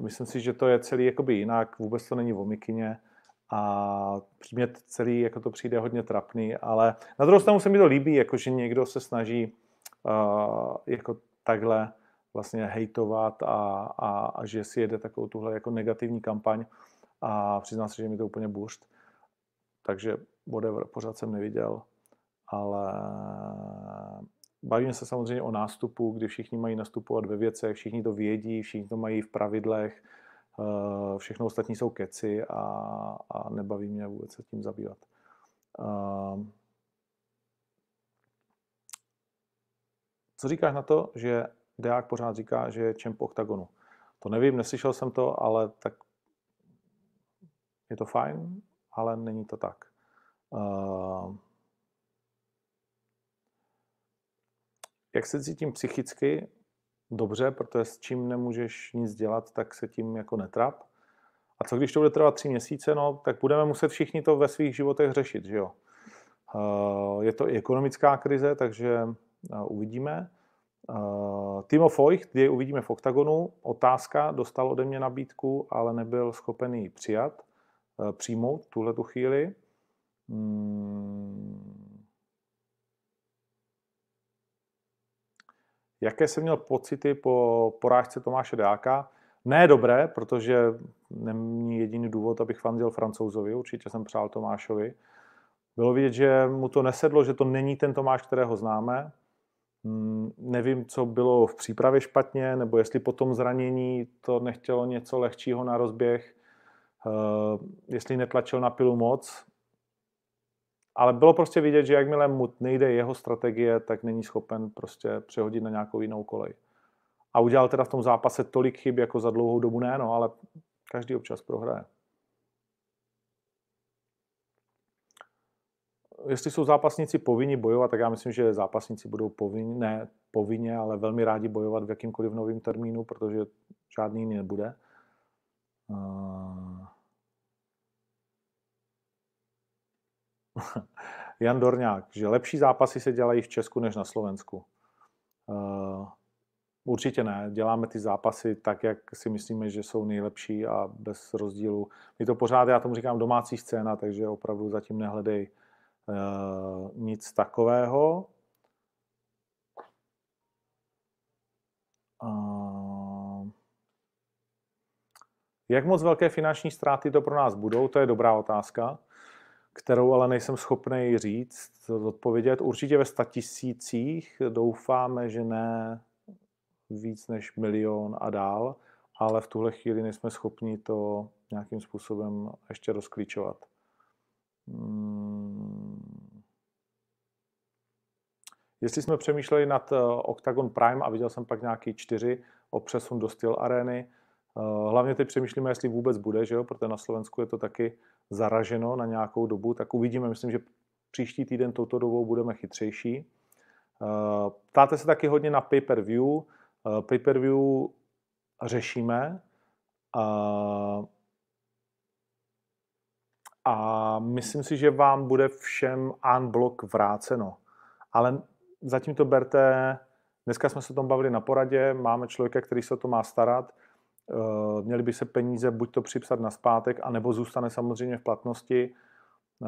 Myslím si, že to je celý jakoby jinak. Vůbec to není o mikině. A mě celý jako to přijde hodně trapný, ale na druhou stranu se mi to líbí, jako že někdo se snaží uh, jako takhle vlastně hejtovat a, a, a že si jede takovou tuhle jako negativní kampaň. A přiznám se, že mi to úplně burst. Takže whatever, pořád jsem neviděl, ale bavíme se samozřejmě o nástupu, kdy všichni mají nastupovat ve věcech, všichni to vědí, všichni to mají v pravidlech, všechno ostatní jsou keci a, a nebaví mě vůbec se tím zabývat. Eh, co říkáš na to, že Deák pořád říká, že je čemp oktagonu. To nevím, neslyšel jsem to, ale tak je to fajn, ale není to tak. Uh, jak se cítím psychicky? Dobře, protože s čím nemůžeš nic dělat, tak se tím jako netrap. A co když to bude trvat tři měsíce, no, tak budeme muset všichni to ve svých životech řešit, že jo. Uh, je to i ekonomická krize, takže uh, uvidíme. Uh, Timo Feucht, kdy uvidíme v OKTAGONu, otázka, dostal ode mě nabídku, ale nebyl schopen ji přijat, přijmout tuhle tu chvíli. Hmm. Jaké jsem měl pocity po porážce Tomáše Dáka? Ne dobré, protože není jediný důvod, abych fandil francouzovi, určitě jsem přál Tomášovi. Bylo vidět, že mu to nesedlo, že to není ten Tomáš, kterého známe, Mm, nevím, co bylo v přípravě špatně, nebo jestli po tom zranění to nechtělo něco lehčího na rozběh, eh, jestli netlačil na pilu moc. Ale bylo prostě vidět, že jakmile mu nejde jeho strategie, tak není schopen prostě přehodit na nějakou jinou kolej. A udělal teda v tom zápase tolik chyb jako za dlouhou dobu ne, no, ale každý občas prohraje. jestli jsou zápasníci povinni bojovat, tak já myslím, že zápasníci budou povinni, ne povinně, ale velmi rádi bojovat v jakýmkoliv novém termínu, protože žádný jiný nebude. Uh... Jan Dorňák, že lepší zápasy se dělají v Česku než na Slovensku. Uh, určitě ne. Děláme ty zápasy tak, jak si myslíme, že jsou nejlepší a bez rozdílu. My to pořád, já tomu říkám domácí scéna, takže opravdu zatím nehledej Eh, nic takového. Jak moc velké finanční ztráty to pro nás budou, to je dobrá otázka, kterou ale nejsem schopný říct, odpovědět. Určitě ve statisících, doufáme, že ne víc než milion a dál, ale v tuhle chvíli nejsme schopni to nějakým způsobem ještě rozklíčovat. Hmm. Jestli jsme přemýšleli nad eh, Octagon Prime a viděl jsem pak nějaký čtyři o přesun do Steel Areny, eh, hlavně teď přemýšlíme, jestli vůbec bude, že jo? protože na Slovensku je to taky zaraženo na nějakou dobu, tak uvidíme, myslím, že příští týden touto dobou budeme chytřejší. Eh, ptáte se taky hodně na pay-per-view. Pay-per-view řešíme. a myslím si, že vám bude všem unblock vráceno. Ale zatím to berte, dneska jsme se o tom bavili na poradě, máme člověka, který se o to má starat, eh, měli by se peníze buď to připsat na zpátek, anebo zůstane samozřejmě v platnosti. Eh,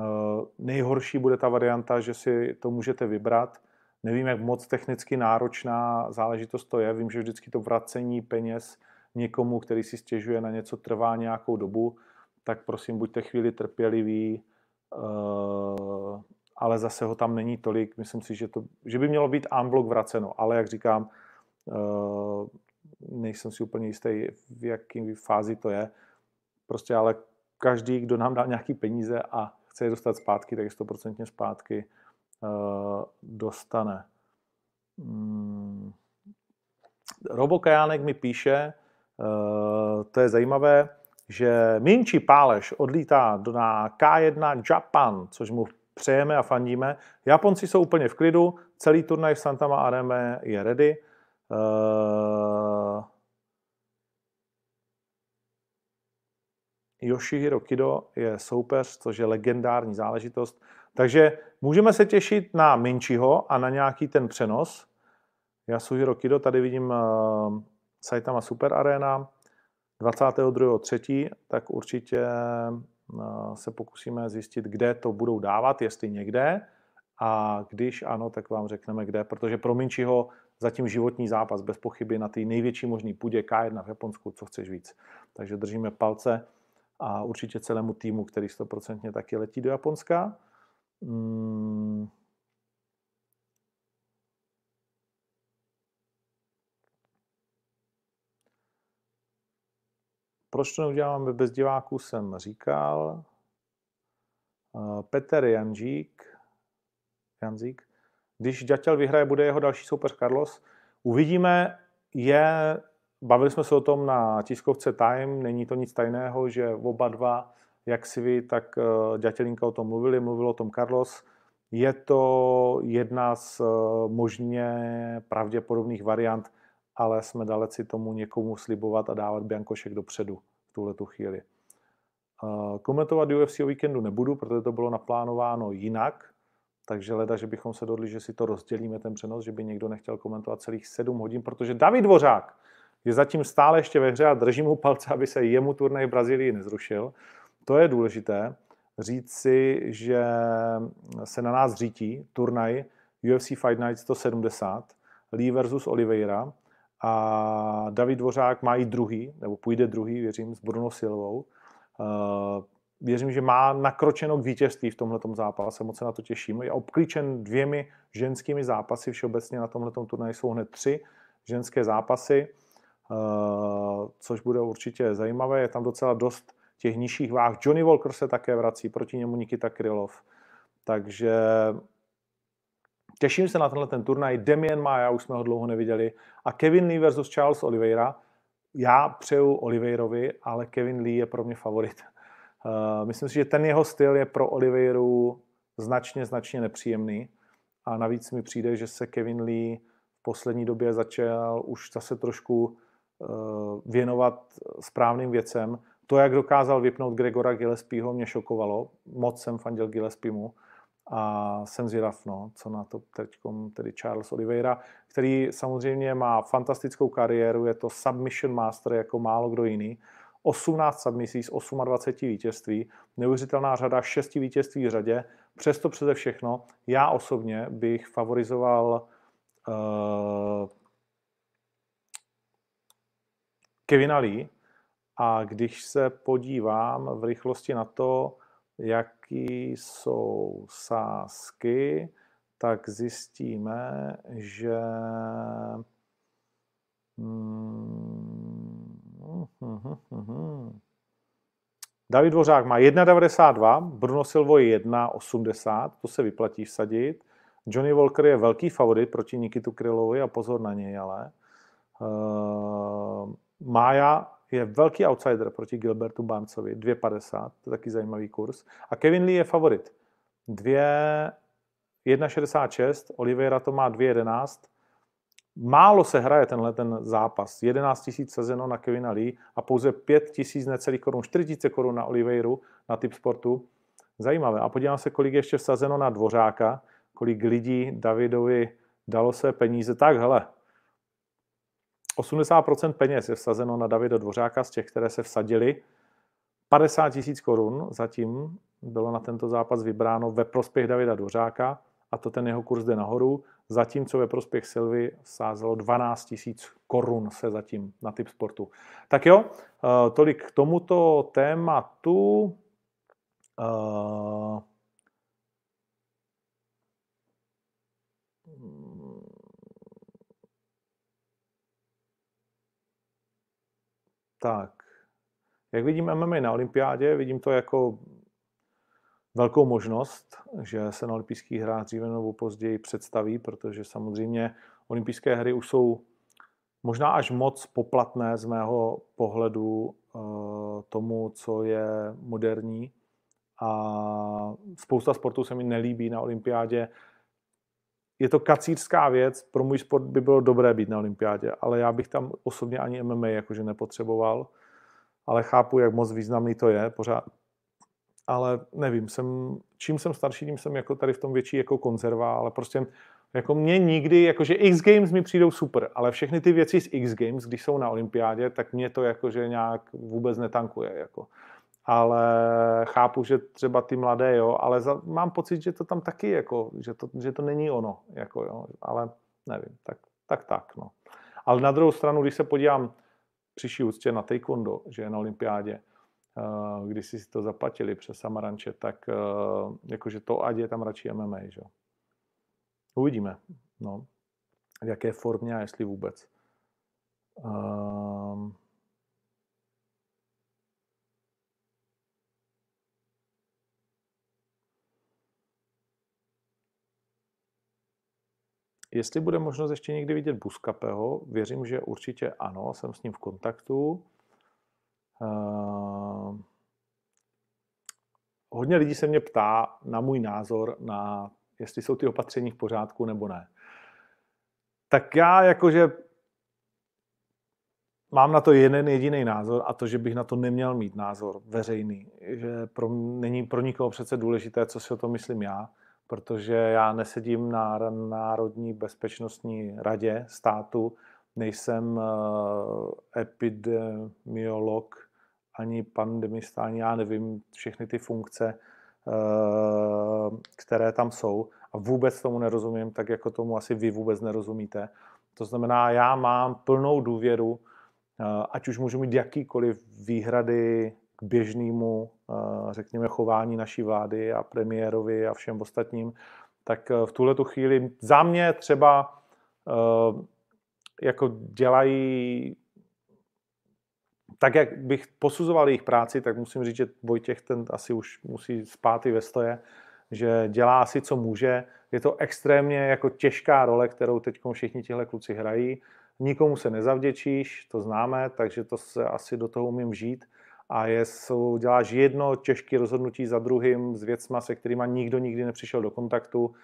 nejhorší bude ta varianta, že si to můžete vybrat. Nevím, jak moc technicky náročná záležitost to je. Vím, že vždycky to vracení peněz někomu, který si stěžuje na něco, trvá nějakou dobu tak prosím buďte chvíli trpěliví, uh, ale zase ho tam není tolik. Myslím si, že, to, že by mělo být unblock vraceno, ale jak říkám, nejsem si úplně jistý, v jaké fázi to je. Prostě ale každý, kdo nám dá nějaký peníze a chce je dostat zpátky, tak je stoprocentně zpátky uh, dostane. Hmm. Robo Kajánek mi píše, uh, to je zajímavé, že Minči Páleš odlítá na K1 Japan, což mu přejeme a fandíme. Japonci jsou úplně v klidu, celý turnaj v Santama Areme je ready. Uh, Yoshihiro Kido je soupeř, což je legendární záležitost. Takže můžeme se těšit na Minčiho a na nějaký ten přenos. Yasuhiro Kido, tady vidím uh, Saitama Super Arena 22.3., tak určitě uh, se pokusíme zjistit, kde to budou dávat, jestli někde. A když ano, tak vám řekneme kde, protože pro Minčiho zatím životní zápas bez pochyby na té největší možný půdě K1 v Japonsku, co chceš víc. Takže držíme palce a určitě celému týmu, který stoprocentně taky letí do Japonska. Hmm. Proč to neuděláme bez diváků, jsem říkal. Eh, Petr Janžík, Janzík. Když Ďatěl vyhraje, bude jeho další soupeř Carlos. Uvidíme, je Bavili jsme se o tom na tiskovce Time, není to nic tajného, že oba dva, jak si vy, tak eh, Ďatelinka o tom mluvili, mluvil o tom Carlos. Je to jedna z eh, možně pravděpodobných variant, ale jsme daleci tomu někomu slibovat a dávat Biankošek dopředu v tuhle tu chvíli. Eh, komentovat UFC o víkendu nebudu, protože to bylo naplánováno jinak, takže leda, že bychom se dohodli, že si to rozdělíme ten přenos, že by někdo nechtěl komentovat celých 7 hodin, protože David Dvořák je zatím stále ještě ve hře a držím mu palce, aby se jemu turnaj v Brazílii nezrušil. To je důležité říct si, že se na nás řítí turnaj UFC Fight Night 170, Lee versus Oliveira a David Dvořák má i druhý, nebo půjde druhý, věřím, s Bruno Silvou. Věřím, že má nakročeno k vítězství v tomhle zápase, moc se na to těším. Je obklíčen dvěmi ženskými zápasy, všeobecně na tomhle turnaji jsou hned tři ženské zápasy. Eh, což bude určitě zajímavé. Je tam docela dost těch nižších váh. Johnny Walker se také vrací, proti němu Nikita Krylov. Takže těším se na tenhle ten turnaj. Damien Maia, už jsme ho dlouho neviděli. A Kevin Lee versus Charles Oliveira. Já přeju Oliveirovi, ale Kevin Lee je pro mě favorit. Uh, myslím si, že ten jeho styl je pro Oliveiru značně, značně nepříjemný. A navíc mi přijde, že se Kevin Lee v poslední době začal už zase trošku Eh, věnovat správným věcem. To, jak dokázal vypnout Gregora Gillespieho, mě šokovalo. Moc jsem fandil Gillespiemu a jsem zvědav, no, co na to teď tedy Charles Oliveira, který samozřejmě má fantastickou kariéru, je to submission master jako málo kdo jiný. 18 submisí z 28 vítězství, neuvěřitelná řada 6 vítězství v řadě. Přesto přeze všechno, já osobně bych favorizoval uh, Kevina Lee. A když se podívám v rychlosti na to, jaký jsou sázky, tak zjistíme, že David Dvořák má 1,92, Bruno Silvo je 1,80, to se vyplatí vsadit. Johnny Walker je velký favorit proti Nikitu Krylovi a pozor na něj, ale. Uh, Mája je velký outsider proti Gilbertu Barnesovi, 2,50, to je taky zajímavý kurz. A Kevin Lee je favorit. 1,66, Oliveira to má 2,11. Málo se hraje tenhle ten zápas. 11 000 sezeno na Kevina Lee a pouze 5 000 necelých korun, 4 000 korun na Oliveiru na typ sportu. Zajímavé. A podívám se, kolik ještě vsazeno na Dvořáka, kolik lidí Davidovi dalo se peníze. Tak, hele, 80% peněz je vsazeno na Davida Dvořáka z těch, které se vsadili. 50 tisíc korun zatím bylo na tento zápas vybráno ve prospěch Davida Dvořáka a to ten jeho kurz jde nahoru, zatímco ve prospěch Silvy sázelo 12 tisíc korun se zatím na typ sportu. Tak jo, eh, tolik k tomuto tématu. Uh, Tak. Jak vidím MMA na olympiádě, vidím to jako velkou možnost, že se na olympijských hrách dříve nebo později představí, protože samozřejmě olympijské hry už jsou možná až moc poplatné z mého pohledu eh, tomu, co je moderní. A spousta sportů se mi nelíbí na olympiádě. Je to kacířská věc, pro můj sport by bylo dobré být na olympiádě, ale já bych tam osobně ani MMA jakože nepotřeboval. Ale chápu, jak moc významný to je pořád. Ale nevím, jsem, čím jsem starší, tím jsem jako tady v tom větší jako konzerva, ale prostě jako mě nikdy, jakože X Games mi přijdou super, ale všechny ty věci z X Games, když jsou na olympiádě, tak mě to jakože nějak vůbec netankuje. Jako. Ale chápu, že třeba ty mladé, jo, ale za, mám pocit, že to tam taky, jako, že, to, že to není ono, jako, jo, ale nevím, tak, tak, tak, no. Ale na druhou stranu, když se podívám příští úctě na taekwondo, že je na olympiádě, když si to zaplatili přes Samaranče, tak uh, jakože to ať je tam radši MMA, že. Uvidíme, no, v jaké formě a jestli vůbec. Um, Jestli bude možnost ještě někdy vidět Buskapeho, věřím, že určitě ano, jsem s ním v kontaktu. Uh, hodně lidí se mě ptá na můj názor na jestli jsou ty opatření v pořádku nebo ne. Tak já jakože mám na to jeden jediný názor a to, že bych na to neměl mít názor veřejný. Že pro, není pro nikoho přece důležité, co si o tom myslím já, protože já nesedím na Národní bezpečnostní radě státu, nejsem uh, epidemiolog, ani pandemista, ani já nevím všechny ty funkce, Eh, které tam jsou a vůbec tomu nerozumím, tak jako tomu asi vy vůbec nerozumíte. To znamená, já mám plnou důvěru, eh, ať už můžu mít jakýkoliv výhrady k běžnému, eh, řekněme, chování naší vlády a premiérovi a všem ostatním, tak v tuhle tu chvíli za mě třeba jako dělají tak, jak bych posuzoval jejich práci, tak musím říct, že Vojtěch ten asi už musí spát i ve stoje, že dělá asi, co může. Je to extrémně jako těžká role, kterou teď všichni tihle kluci hrají. Nikomu se nezavděčíš, to známe, takže to se asi do toho umím žít. A je, jsou, děláš jedno těžké rozhodnutí za druhým s věcma, se kterými nikdo nikdy nepřišel do kontaktu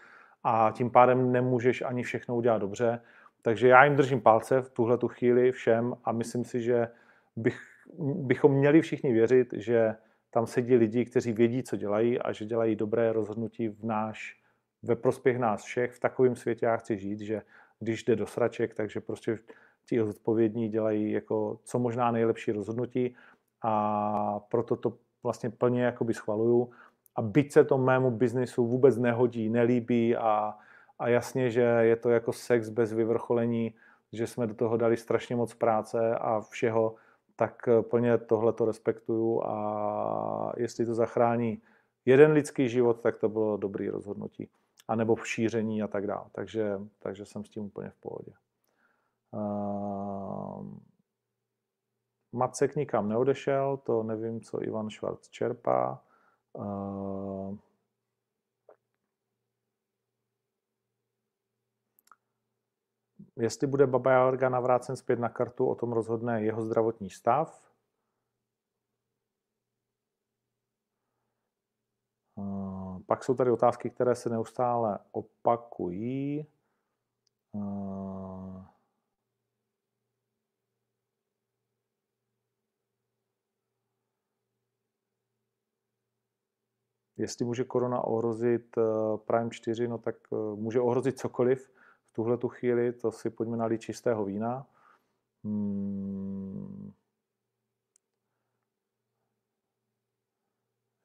a tím pádem nemůžeš ani všechno udělat dobře. Takže já jim držím palce v tuhle tu chvíli všem a myslím si, že bych, bychom měli všichni věřit, že tam sedí lidi, kteří vědí, co dělají a že dělají dobré rozhodnutí v náš, ve prospěch nás všech. V takovém světě já chci žít, že když jde do sraček, takže prostě ti zodpovědní dělají jako co možná nejlepší rozhodnutí a proto to vlastně plně jakoby schvaluju. A byť se to mému biznisu vůbec nehodí, nelíbí a, a jasně, že je to jako sex bez vyvrcholení, že jsme do toho dali strašně moc práce a všeho, tak eh, plně tohle to respektuju a jestli to zachrání jeden lidský život, tak to bylo dobrý rozhodnutí. A nebo v šíření a tak dále. Takže, takže jsem s tím úplně v pohodě. Uh, Macek nikam neodešel, to nevím, co Ivan Švarc čerpá. Uh, Jestli bude Baba Jaga navrácen zpět na kartu, o tom rozhodne jeho zdravotní stav. Eh, pak jsou tady otázky, které se neustále opakují. Eh, jestli může korona ohrozit eh, Prime 4, no tak může ohrozit cokoliv tuhle tu chvíli, to si pojďme nalít čistého vína. Hmm.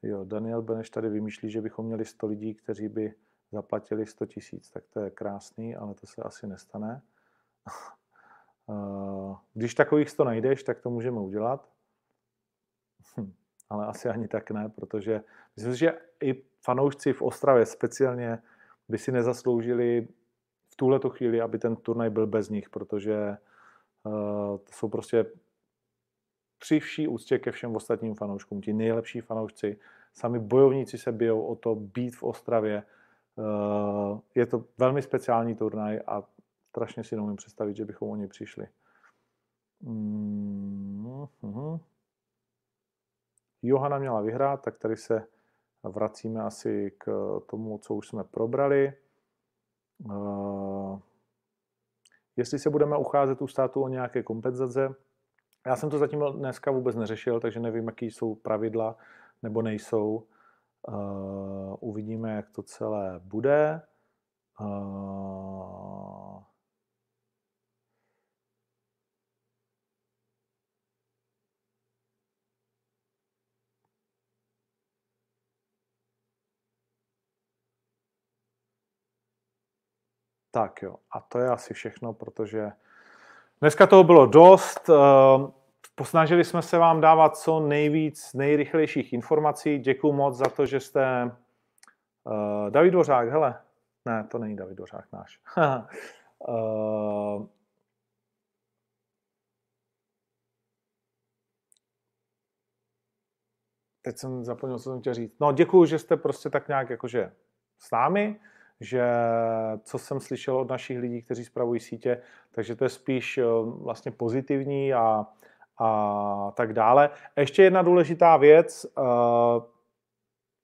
Jo, Daniel Beneš tady vymýšlí, že bychom měli 100 lidí, kteří by zaplatili 100 tisíc. Tak to je krásný, ale to se asi nestane. Eh, když takových 100 najdeš, tak to můžeme udělat. Hm, ale asi ani tak ne, protože myslím že i fanoušci v Ostravě speciálně by si nezasloužili v tuhle chvíli, aby ten turnaj byl bez nich, protože uh, to jsou prostě při vší úctě ke všem ostatním fanouškům, ti nejlepší fanoušci, sami bojovníci se bijou o to být v Ostravě. Eh, je to velmi speciální turnaj a strašně si neumím představit, že bychom o ně přišli. Mm-hmm. Johana měla vyhrát, tak tady se vracíme asi k tomu, co už jsme probrali. Uh, jestli se budeme ucházet u státu o nějaké kompenzace, já jsem to zatím dneska vůbec neřešil, takže nevím, jaký jsou pravidla nebo nejsou. Uh, uvidíme, jak to celé bude. Tak jo, a to je asi všechno, protože dneska toho bylo dost. Eh, posnažili jsme se vám dávat co nejvíc nejrychlejších informací. Děkuji moc za to, že jste... Uh, David Dvořák, hele. Ne, to není David Dvořák náš. uh, teď jsem zapomněl, co jsem chtěl říct. No, děkuji, že jste prostě tak nějak jakože s námi že co jsem slyšel od našich lidí, kteří spravují sítě, takže to je spíš eh, vlastně pozitivní a, a tak dále. Ještě jedna důležitá věc. Eh,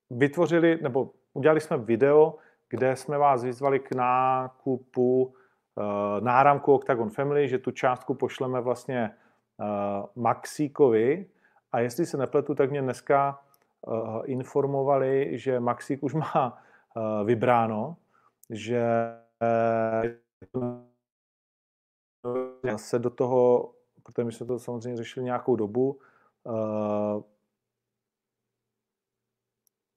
vytvořili, nebo udělali jsme video, kde jsme vás vyzvali k nákupu eh, náramku Octagon Family, že tu částku pošleme vlastně Maxíkovi. A jestli se nepletu, tak mě dneska informovali, že Maxík už má vybráno, že se do toho, protože my jsme to samozřejmě řešili nějakou dobu, uh,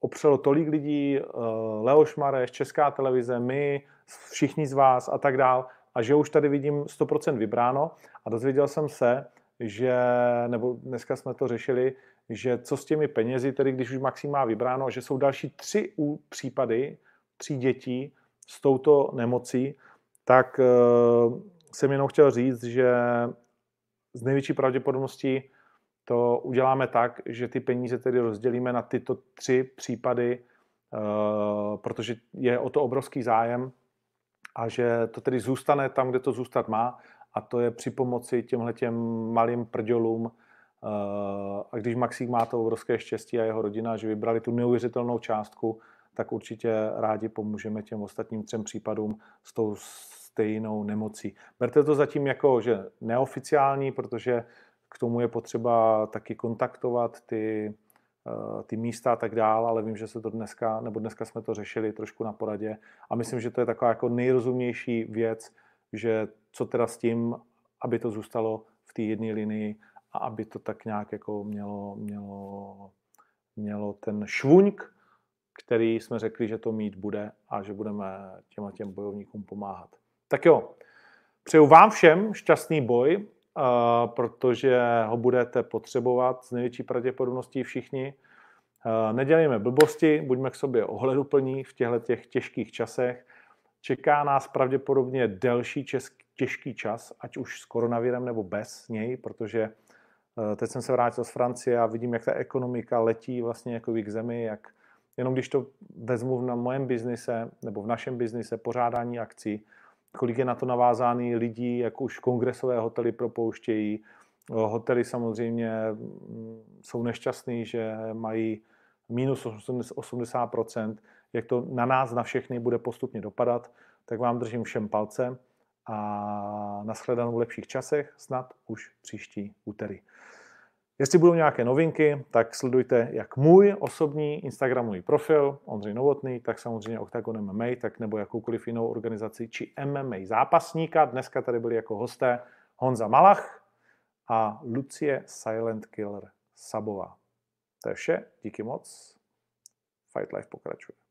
opřelo tolik lidí, uh, Leoš Mareš, Česká televize, my, všichni z vás a tak dál, a že už tady vidím 100% vybráno. A dozvěděl jsem se, že, nebo dneska jsme to řešili, že co s těmi penězi, tedy když už Maxim má vybráno, že jsou další tři případy, tří dětí, s touto nemocí, tak eh, jsem jenom chtěl říct, že z největší pravděpodobností to uděláme tak, že ty peníze tedy rozdělíme na tyto tři případy, eh, protože je o to obrovský zájem a že to tedy zůstane tam, kde to zůstat má a to je při pomoci těmhle těm malým prdělům eh, a když Maxík má to obrovské štěstí a jeho rodina, že vybrali tu neuvěřitelnou částku, tak určitě rádi pomůžeme těm ostatním třem případům s tou stejnou nemocí. Berte to zatím jako, že neoficiální, protože k tomu je potřeba taky kontaktovat ty, eh, ty místa a tak dále, ale vím, že se to dneska, nebo dneska jsme to řešili trošku na poradě a myslím, že to je taková jako nejrozumnější věc, že co teda s tím, aby to zůstalo v té jedné linii a aby to tak nějak jako mělo, mělo, mělo ten švuňk, který jsme řekli, že to mít bude a že budeme těma těm bojovníkům pomáhat. Tak jo, přeju vám všem šťastný boj, protože ho budete potřebovat s největší pravděpodobností všichni. Nedělejme blbosti, buďme k sobě ohleduplní v těchto těch těžkých časech. Čeká nás pravděpodobně delší těžký čas, ať už s koronavirem nebo bez něj, protože teď jsem se vrátil z Francie a vidím, jak ta ekonomika letí vlastně jako k zemi, jak Jenom když to vezmu na mojem biznise nebo v našem biznise pořádání akcí, kolik je na to navázaný lidí, jak už kongresové hotely propouštějí. Hotely samozřejmě mm, jsou nešťastný, že mají minus 80%, jak to na nás, na všechny bude postupně dopadat, tak vám držím všem palce a nashledanou v lepších časech, snad už příští úterý. Jestli budou nějaké novinky, tak sledujte jak můj osobní Instagramový profil Ondřej Novotný, tak samozřejmě Octagon MMA, tak nebo jakoukoliv jinou organizaci či MMA zápasníka. Dneska tady byli jako hosté Honza Malach a Lucie Silent Killer Sabová. To je vše, díky moc. Fight Life pokračuje.